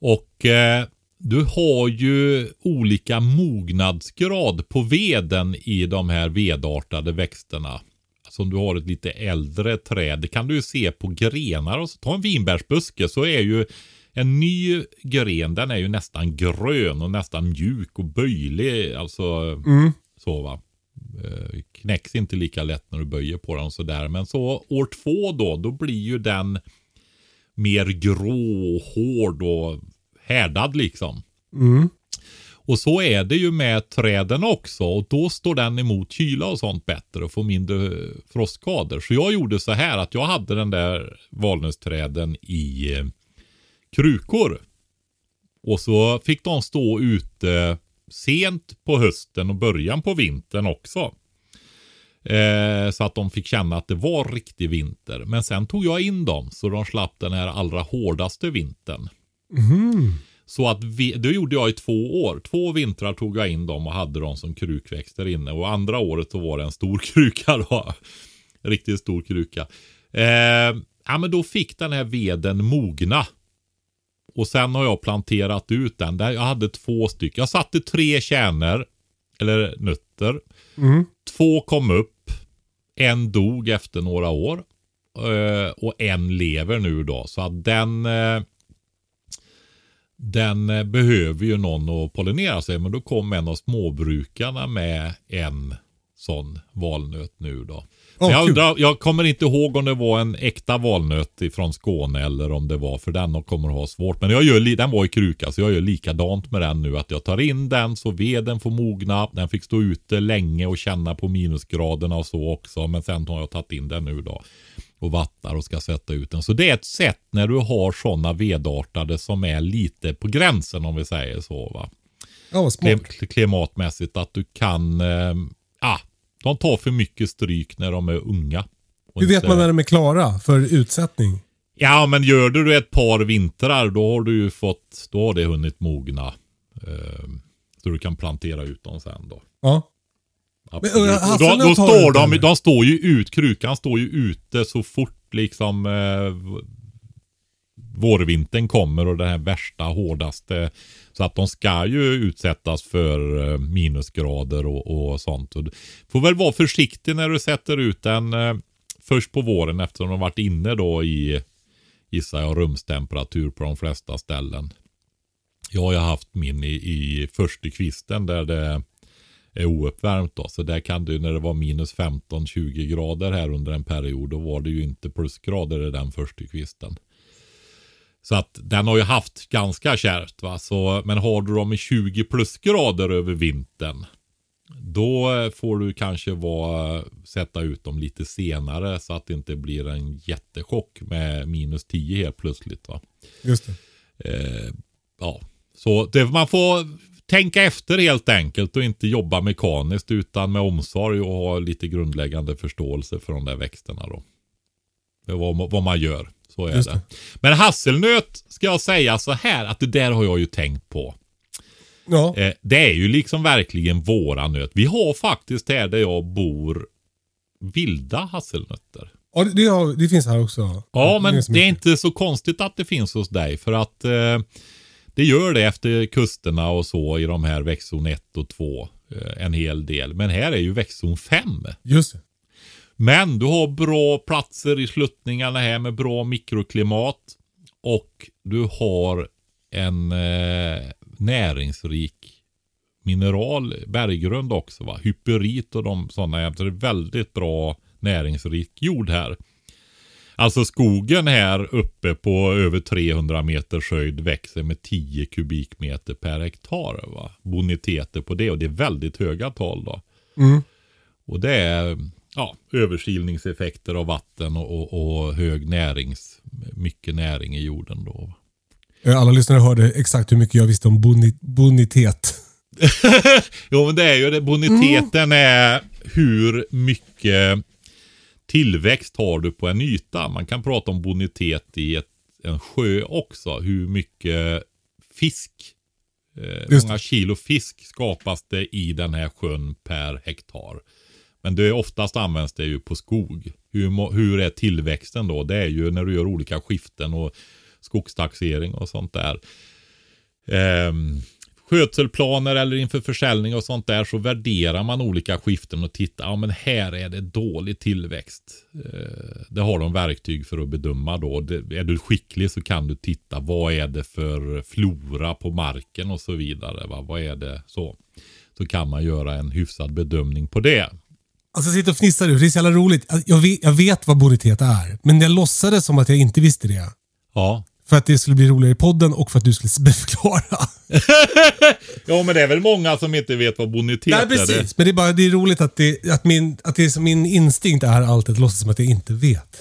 Och eh, du har ju olika mognadsgrad på veden i de här vedartade växterna. Alltså om du har ett lite äldre träd, det kan du ju se på grenar. Och så, ta en vinbärsbuske så är ju en ny gren, den är ju nästan grön och nästan mjuk och böjlig. Alltså Mm. så va. Eh, Knäcks inte lika lätt när du böjer på den och sådär. Men så år två då, då blir ju den mer grå och hård och härdad liksom. Mm. Och så är det ju med träden också. Och då står den emot kyla och sånt bättre och får mindre eh, frostskador. Så jag gjorde så här att jag hade den där valnötsträden i eh, krukor. Och så fick de stå ute sent på hösten och början på vintern också. Eh, så att de fick känna att det var riktig vinter. Men sen tog jag in dem så de slapp den här allra hårdaste vintern. Mhm. Så att vi, det gjorde jag i två år. Två vintrar tog jag in dem och hade dem som krukväxter inne. Och andra året så var det en stor kruka då. Riktigt stor kruka. Eh, ja men då fick den här veden mogna. Och sen har jag planterat ut den. Där jag hade två stycken. Jag satte tre kärnor. Eller nötter. Mm. Två kom upp. En dog efter några år. Eh, och en lever nu då. Så att den... Eh, den eh, behöver ju någon att pollinera sig. Men då kom en av småbrukarna med en sån valnöt nu då. Men jag, undrar, jag kommer inte ihåg om det var en äkta valnöt från Skåne eller om det var för den och kommer ha svårt. Men jag gör, den var i kruka så jag gör likadant med den nu. Att jag tar in den så veden får mogna. Den fick stå ute länge och känna på minusgraderna och så också. Men sen har jag tagit in den nu då. och vattar och ska sätta ut den. Så det är ett sätt när du har sådana vedartade som är lite på gränsen om vi säger så. Va? Ja, smart. Klim- klimatmässigt att du kan, eh, ah, de tar för mycket stryk när de är unga. Hur vet man när de är klara för utsättning? Ja, men gör du det ett par vintrar då har du ju fått, då har det hunnit mogna. Eh, så du kan plantera ut dem sen då. Ja. Absolut. äh, Och då, då står de, eller? de står ju ut, krukan står ju ute så fort liksom eh, vårvintern kommer och den här värsta, hårdaste. Så att de ska ju utsättas för eh, minusgrader och, och sånt. Och du får väl vara försiktig när du sätter ut den eh, först på våren eftersom de varit inne då i, gissar jag, rumstemperatur på de flesta ställen. Jag har ju haft min i, i första kvisten där det är ouppvärmt då. Så där kan du när det var minus 15-20 grader här under en period. Då var det ju inte plusgrader i den första kvisten. Så att den har ju haft ganska kärvt va. Så, men har du dem i 20 plusgrader över vintern. Då eh, får du kanske vara, sätta ut dem lite senare så att det inte blir en jättechock med minus 10 helt plötsligt. Va? Just det. Eh, ja, så det, man får tänka efter helt enkelt och inte jobba mekaniskt utan med omsorg och ha lite grundläggande förståelse för de där växterna då. Det vad, vad man gör. Så är Just det. Men hasselnöt ska jag säga så här att det där har jag ju tänkt på. Ja. Eh, det är ju liksom verkligen våra nöt. Vi har faktiskt här där jag bor vilda hasselnötter. ja det, det, har, det finns här också. Ja, men det är inte så konstigt att det finns hos dig. För att eh, det gör det efter kusterna och så i de här växtzon 1 och 2. Eh, en hel del. Men här är ju växtzon 5. Just det. Men du har bra platser i sluttningarna här med bra mikroklimat. Och du har en eh, näringsrik mineral, berggrund också. Va? Hyperit och de sådana. Så det är väldigt bra näringsrik jord här. Alltså skogen här uppe på över 300 meters höjd växer med 10 kubikmeter per hektar. Va? Boniteter på det och det är väldigt höga tal då. Mm. Och det är ja, överkilningseffekter av vatten och, och, och hög närings, mycket näring i jorden då. Eh, Alla lyssnare hörde exakt hur mycket jag visste om boni, bonitet. jo men det är ju det. Boniteten är hur mycket tillväxt har du på en yta. Man kan prata om bonitet i ett, en sjö också. Hur mycket fisk, eh, många kilo fisk skapas det i den här sjön per hektar. Men det oftast används det ju på skog. Hur, hur är tillväxten då? Det är ju när du gör olika skiften och skogstaxering och sånt där. Ehm, skötselplaner eller inför försäljning och sånt där så värderar man olika skiften och tittar. Ja men här är det dålig tillväxt. Ehm, det har de verktyg för att bedöma då. Det, är du skicklig så kan du titta. Vad är det för flora på marken och så vidare. Va? Vad är det så? Så kan man göra en hyfsad bedömning på det. Alltså jag sitter och fnissar nu. Det är så jävla roligt. Alltså, Jag vet, jag vet vad bonitet är. Men jag låtsades som att jag inte visste det. Ja. För att det skulle bli roligare i podden och för att du skulle förklara. Ja men det är väl många som inte vet vad bonitet Nej, är. precis. Men det är bara det är roligt att, det, att, min, att det är min instinkt är alltid att låtsas som att jag inte vet.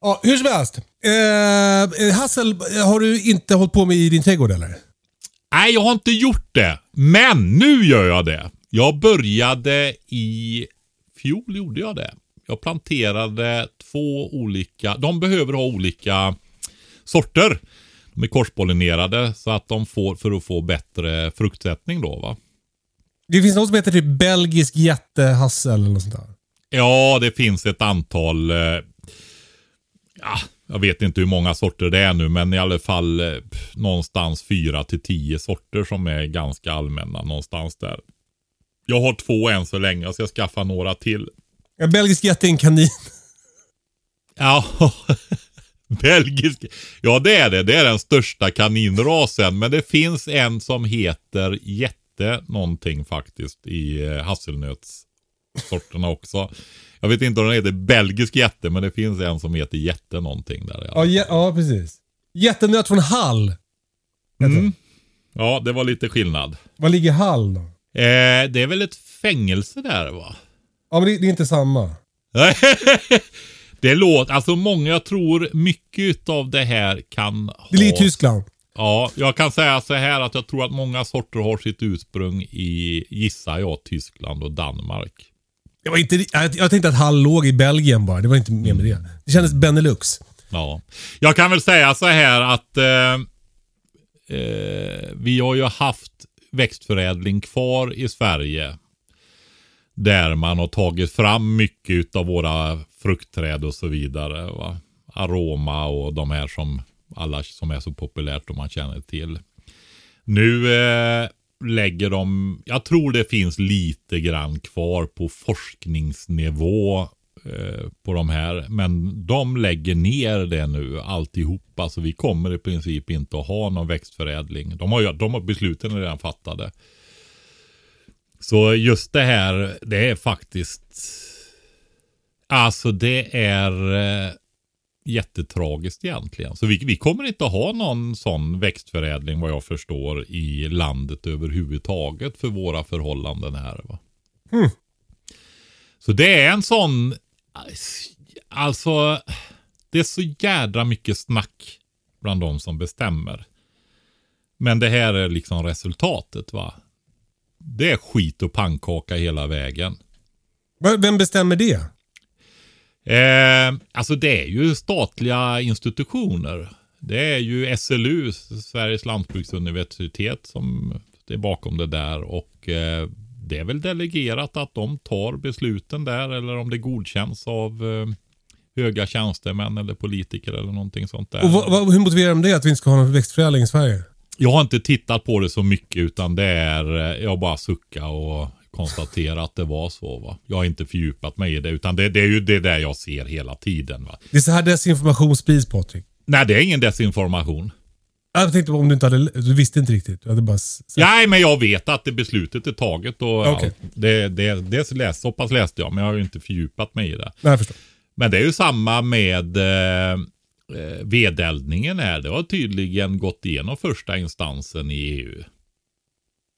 Ja, hur som helst. Eh, Hassel, har du inte hållit på med i din trädgård eller? Nej, jag har inte gjort det. Men nu gör jag det. Jag började i fjol, gjorde jag det. Jag planterade två olika, de behöver ha olika sorter. De är korspollinerade så att de får, för att få bättre fruktsättning då va. Det finns något som heter typ belgisk jättehassel eller något sånt där. Ja, det finns ett antal. Eh, ja, jag vet inte hur många sorter det är nu, men i alla fall eh, någonstans fyra till tio sorter som är ganska allmänna någonstans där. Jag har två än så länge. Jag ska skaffa några till. Ja, belgisk jätte är en kanin. Ja, belgisk. Ja, det är det. Det är den största kaninrasen. Men det finns en som heter jätte någonting faktiskt i eh, hasselnötssorterna också. Jag vet inte om den heter belgisk jätte, men det finns en som heter jätte någonting där. Ja, ja, ja precis. Jättenöt från Hall. Mm. Ja, det var lite skillnad. Var ligger Hall då? Eh, det är väl ett fängelse där va? Ja, men det, det är inte samma. Det låter, alltså många tror mycket av det här kan ha... Det ligger i Tyskland. Ja, jag kan säga så här att jag tror att många sorter har sitt ursprung i, gissar jag, Tyskland och Danmark. Jag, var inte, jag, jag tänkte att Hall låg i Belgien bara. Det var inte mer med det. Det kändes Benelux. Ja. Jag kan väl säga så här att eh, eh, vi har ju haft växtförädling kvar i Sverige. Där man har tagit fram mycket av våra fruktträd och så vidare. Va? Aroma och de här som alla som är så populärt och man känner till. Nu eh, lägger de, jag tror det finns lite grann kvar på forskningsnivå på de här. Men de lägger ner det nu alltihopa. Så vi kommer i princip inte att ha någon växtförädling. De har, de har besluten redan fattade. Så just det här, det är faktiskt... Alltså det är eh, jättetragiskt egentligen. Så vi, vi kommer inte att ha någon sån växtförädling vad jag förstår i landet överhuvudtaget för våra förhållanden här. Va? Mm. Så det är en sån, alltså det är så jädra mycket snack bland de som bestämmer. Men det här är liksom resultatet va. Det är skit och pannkaka hela vägen. Vem bestämmer det? Eh, alltså det är ju statliga institutioner. Det är ju SLU, Sveriges lantbruksuniversitet, som är bakom det där. Och eh, det är väl delegerat att de tar besluten där eller om det godkänns av eh, höga tjänstemän eller politiker eller någonting sånt där. Och vad, vad, hur motiverar de det att vi inte ska ha någon växtförädling i Sverige? Jag har inte tittat på det så mycket utan det är, eh, jag bara sucka och konstatera att det var så. Va? Jag har inte fördjupat mig i det utan det, det är ju det där jag ser hela tiden. Va? Det är så här desinformation sprids Patrik. Nej, det är ingen desinformation. Jag tänkte om du inte hade, du visste inte riktigt. Du hade bara sagt. Nej, men jag vet att det beslutet är taget och allt. Det, det, det läst, så pass läste jag, men jag har ju inte fördjupat mig i det. Nej, jag förstår. Men det är ju samma med eh, eh, vedeldningen här. Det har tydligen gått igenom första instansen i EU.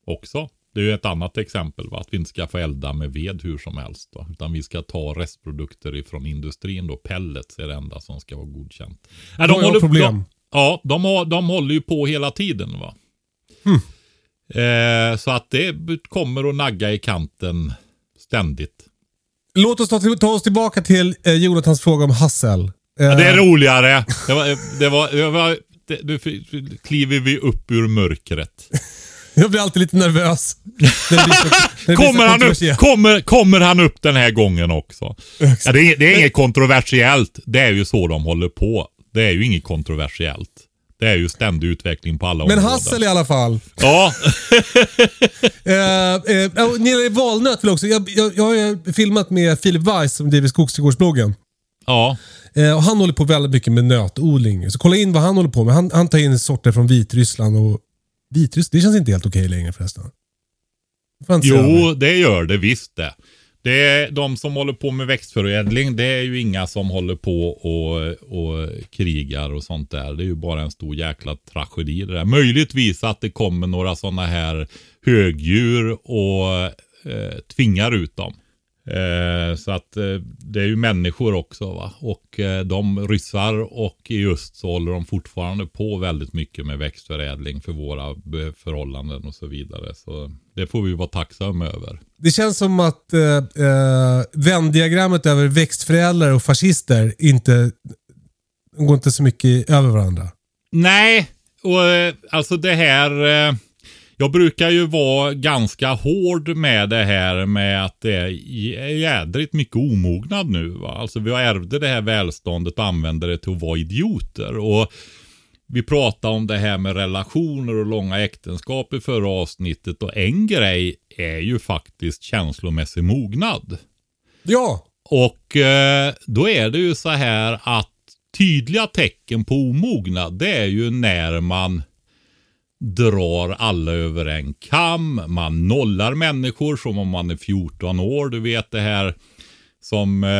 Också. Det är ju ett annat exempel, va? att vi inte ska få elda med ved hur som helst. Va? Utan vi ska ta restprodukter ifrån industrin då. Pellets är det enda som ska vara godkänt. Då har jag problem. Ja, de, har, de håller ju på hela tiden. va. Hmm. Eh, så att det kommer att nagga i kanten ständigt. Låt oss ta, ta oss tillbaka till eh, Jonathans fråga om Hassel. Eh, Ja, det är roligare. Det var, det var, det var, det, nu kliver vi upp ur mörkret. Jag blir alltid lite nervös. Så- Kommer han, upp, kommer, kommer han upp den här gången också? Ja, det, är, det är inget kontroversiellt. Det är ju så de håller på. Det är ju inget kontroversiellt. Det är ju ständig utveckling på alla Men områden. Hassel i alla fall. Ja, Eh, eh, och när det gäller valnöt vill jag också. Jag, jag, jag har filmat med Filip Weiss som driver Skogsträdgårdsbloggen. ja. Eh, och han håller på väldigt mycket med nötodling. Så kolla in vad han håller på med. Han, han tar in sorter från Vitryssland och... Vitryssland? Det känns inte helt okej längre förresten. Jo, det gör det visst det. Det är de som håller på med växtförädling. Det är ju inga som håller på och, och krigar och sånt där. Det är ju bara en stor jäkla tragedi det där. Möjligtvis att det kommer några sådana här högdjur och eh, tvingar ut dem. Eh, så att eh, det är ju människor också va. Och eh, de ryssar och i öst så håller de fortfarande på väldigt mycket med växtförädling för våra förhållanden och så vidare. Så det får vi vara tacksamma över. Det känns som att eh, eh, vändiagrammet över växtförädlare och fascister inte går inte så mycket över varandra. Nej, och eh, alltså det här. Jag brukar ju vara ganska hård med det här med att det är jä- jädrigt mycket omognad nu. Va? Alltså vi ärvde det här välståndet och använder det till att vara idioter. Och vi pratade om det här med relationer och långa äktenskap i förra avsnittet. Och en grej är ju faktiskt känslomässig mognad. Ja, Och eh, då är det ju så här att tydliga tecken på omognad det är ju när man drar alla över en kam. Man nollar människor som om man är 14 år. Du vet det här som eh,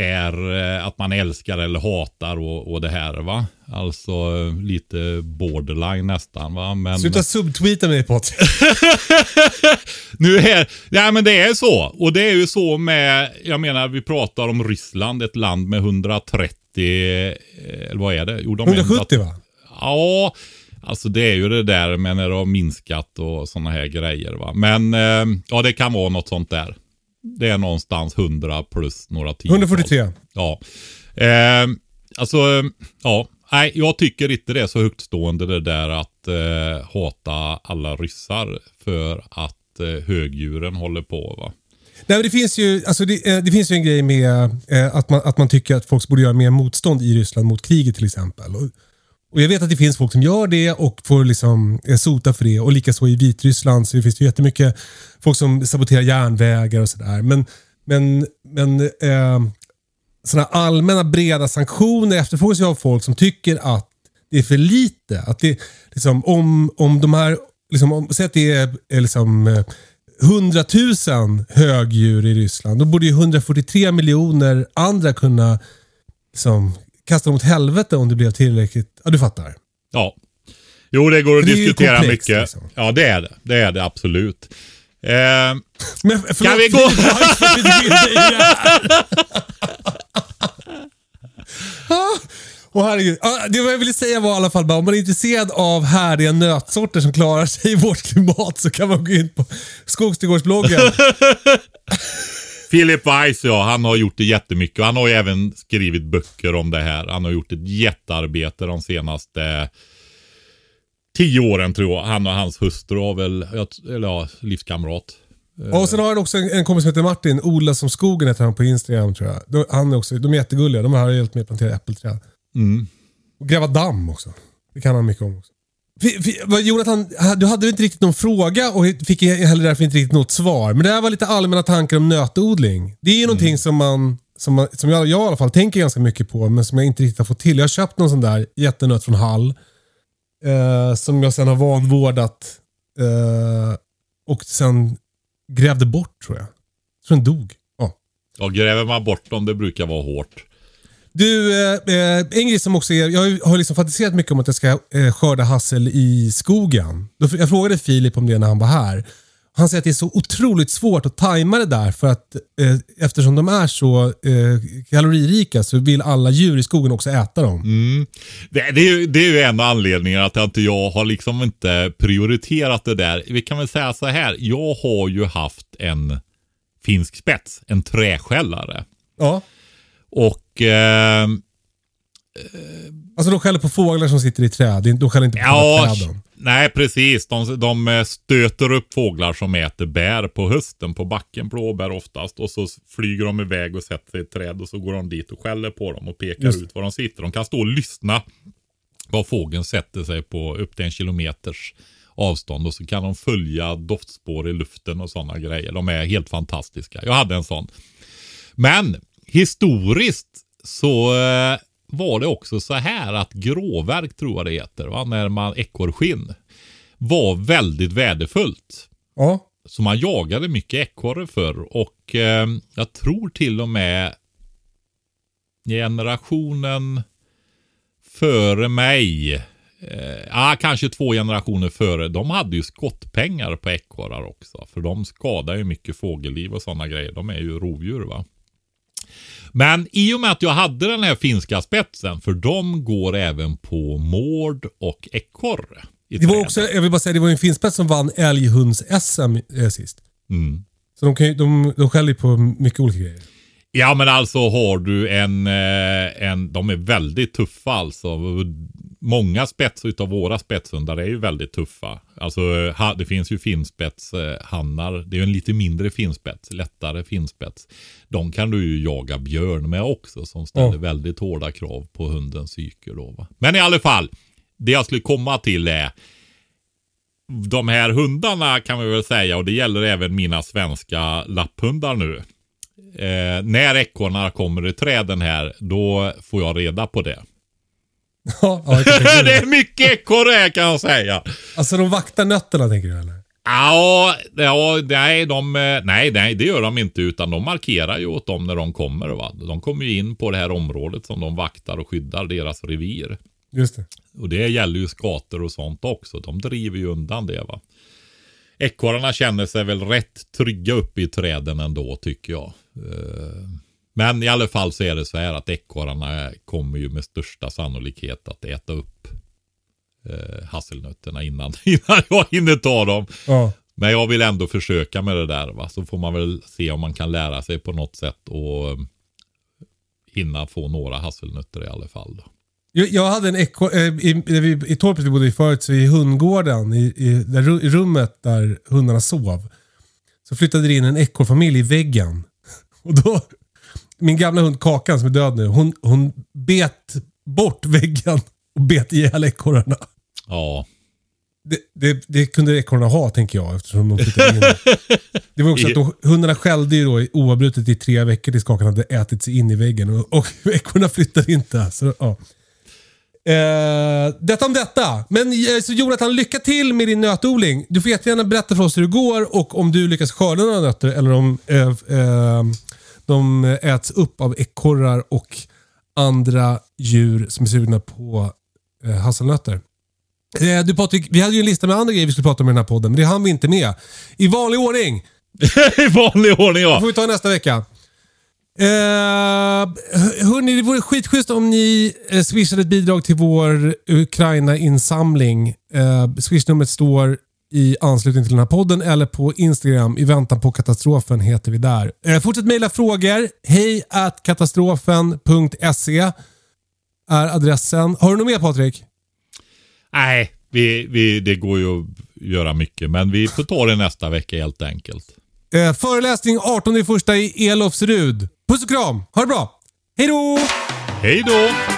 är eh, att man älskar eller hatar och, och det här va. Alltså eh, lite borderline nästan va. Men, Sluta subtweeta mig Patrik. nu är, ja men det är så. Och det är ju så med, jag menar vi pratar om Ryssland, ett land med 130, eh, eller vad är det? Jo, de är 170 va? Ja, alltså det är ju det där med när det har minskat och sådana här grejer va. Men eh, ja, det kan vara något sånt där. Det är någonstans 100 plus några tiotal. 143. Ja. Eh, alltså, ja. Nej, jag tycker inte det är så högtstående det där att eh, hata alla ryssar för att eh, högdjuren håller på va. Nej, det, finns ju, alltså det, eh, det finns ju en grej med eh, att, man, att man tycker att folk borde göra mer motstånd i Ryssland mot kriget till exempel. Och, och Jag vet att det finns folk som gör det och får liksom eh, sota för det. Och likaså i Vitryssland så det finns det jättemycket folk som saboterar järnvägar och sådär. Men, men, men eh, sådana allmänna breda sanktioner efterfrågas ju av folk som tycker att det är för lite. Att det, liksom, om, om de här, liksom, om, säg att det är är liksom, eh, 100 000 högdjur i Ryssland. Då borde ju 143 miljoner andra kunna liksom, kasta dem åt helvete om det blev tillräckligt. Ja, du fattar. Ja. Jo, det går att det diskutera komplext, mycket. liksom. Ja, det är det. Det är det absolut. Eh, Men förlåt, Kan vi gå- Åh herregud. Det jag ville säga var i alla fall bara, om man är intresserad av härliga nötsorter som klarar sig i vårt klimat så kan man gå in på Skogsträdgårdsbloggen. Philip Weiss, ja, han har gjort det jättemycket. Han har ju även skrivit böcker om det här. Han har gjort ett jättearbete de senaste tio åren tror jag. Han och hans hustru har väl, eller ja, livskamrat. Och sen har han också en, en kompis som heter Martin. Ola som skogen heter han på Instagram tror jag. De, han är också, de är jättegulliga. De har hjälpt mig att plantera äppelträd. Mm. Och gräva damm också. Det kan han mycket om också. Jonathan, du hade inte riktigt någon fråga och fick heller därför inte riktigt något svar. Men det här var lite allmänna tankar om nötodling. Det är ju någonting som man som, man, som jag, jag i alla fall tänker ganska mycket på, men som jag inte riktigt har fått till. Jag har köpt någon sån där jättenöt från Hall. Eh, som jag sen har vanvårdat. Eh, och sen grävde bort tror jag. Jag tror den dog. Ja. Ja, gräver man bort dem, det brukar vara hårt. Du, eh, eh, en grej som också är, jag har liksom fantiserat mycket om att jag ska eh, skörda hassel i skogen. Jag frågade Filip om det när han var här. Han säger att det är så otroligt svårt att tajma det där för att eh, eftersom de är så eh, kaloririka så vill alla djur i skogen också äta dem. Det, det, är, ju- det är ju en av anledningarna att jag har liksom inte prioriterat det där. Vi kan väl säga så här. Jag har ju haft en finsk spets, en träskällare. Ja. Och eh, Alltså de skäller på fåglar som sitter i träd. De skäller inte på ja, träden. nej precis. De, de stöter upp fåglar som äter bär på hösten på backen, blåbär oftast. Och så flyger de iväg och sätter sig i ett träd och så går de dit och skäller på dem och pekar Just. ut var de sitter. De kan stå och lyssna var fågeln sätter sig på upp till en kilometers avstånd och så kan de följa doftspår i luften och sådana grejer. De är helt fantastiska. Jag hade en sån. Men historiskt så eh, var det också så här att gråverk tror jag det heter, va? när man ekorrskinn var väldigt värdefullt. Ja. Så man jagade mycket ekorre förr och eh, jag tror till och med generationen före mig, eh, ja, kanske två generationer före, de hade ju skottpengar på ekorrar också. För de skadar ju mycket fågelliv och sådana grejer. De är ju rovdjur va. Men i och med att jag hade den här finska spetsen, för de går även på mård och ekorre. Det var också, jag vill bara säga, det var en finspets som vann älghunds-SM eh, sist. Mm. Så de, kan de, de skäller på mycket olika grejer. Ja men alltså har du en, eh, en de är väldigt tuffa alltså. Många spets utav våra spetshundar är ju väldigt tuffa. Alltså det finns ju finspetshannar. Det är ju en lite mindre finspets, lättare finspets. De kan du ju jaga björn med också som ställer Ja. väldigt hårda krav på hundens psyke då va. Men i alla fall, det jag skulle komma till är de här hundarna kan vi väl säga och det gäller även mina svenska lapphundar nu. Eh, när ekorrarna kommer i träden här, då får jag reda på det. Ja, det det. är mycket ekorre här kan jag säga. Alltså de vaktar nötterna tänker du eller? Ja, ja nej, de, nej, nej, det gör de inte. Utan de markerar ju åt dem när de kommer. Va? De kommer ju in på det här området som de vaktar och skyddar deras revir. Just det. Och det gäller ju skator och sånt också. De driver ju undan det. va. Ekorrarna känner sig väl rätt trygga uppe i träden ändå tycker jag. Eh, Men i alla fall så är det så här att ekorrarna kommer ju med största sannolikhet att äta upp eh, hasselnötterna innan, innan jag hinner ta dem. Ja. Men jag vill ändå försöka med det där. Va? Så får man väl se om man kan lära sig på något sätt och eh, hinna få några hasselnötter i alla fall. Då. Jag, hade en ekorre, i, i, i torpet vi bodde i förut, så i hundgården, i, i, där, i rummet där hundarna sov, så flyttade det in en ekorrfamilj i väggen. Och då, min gamla hund Kakan som är död nu, hon, hon bet bort väggen och bet ihjäl ekorrarna. Ja, Det, det, det kunde ekorrarna ha, tänker jag, eftersom de flyttade in. Det var också att de, hundarna skällde ju då oavbrutet i tre veckor tills Kakan hade ätit sig in i väggen. Och, och ekorrarna flyttade inte. Så, ja. Eh, detta om detta. Men eh, så Jonathan, lycka till med din nötodling. Du får jättegärna berätta för oss hur det går och om du lyckas skörda några nötter eller om eh, eh, de äts upp av ekorrar och andra djur som är sugna på eh, hasselnötter. Eh, du Patrik, vi hade ju en lista med andra grejer vi skulle prata om i den här podden, men det hann vi inte med. I vanlig ordning i vanlig ordning det ja. får vi ta nästa vecka. Eh, hörni, det vore skitschysst om ni eh, swishade ett bidrag till vår Ukraina-insamling. Eh, Swishnumret står i anslutning till den här podden eller på Instagram. I väntan på katastrofen heter vi där. Eh, fortsätt mejla frågor. Hej at katastrofen.se är adressen. Har du något mer Patrik? Nej, vi, vi, det går ju att göra mycket. Men vi får ta det nästa vecka helt enkelt. Eh, föreläsning 18 i första i Elofsrud. Puss och kram. Ha det bra. Hej då! Hej då!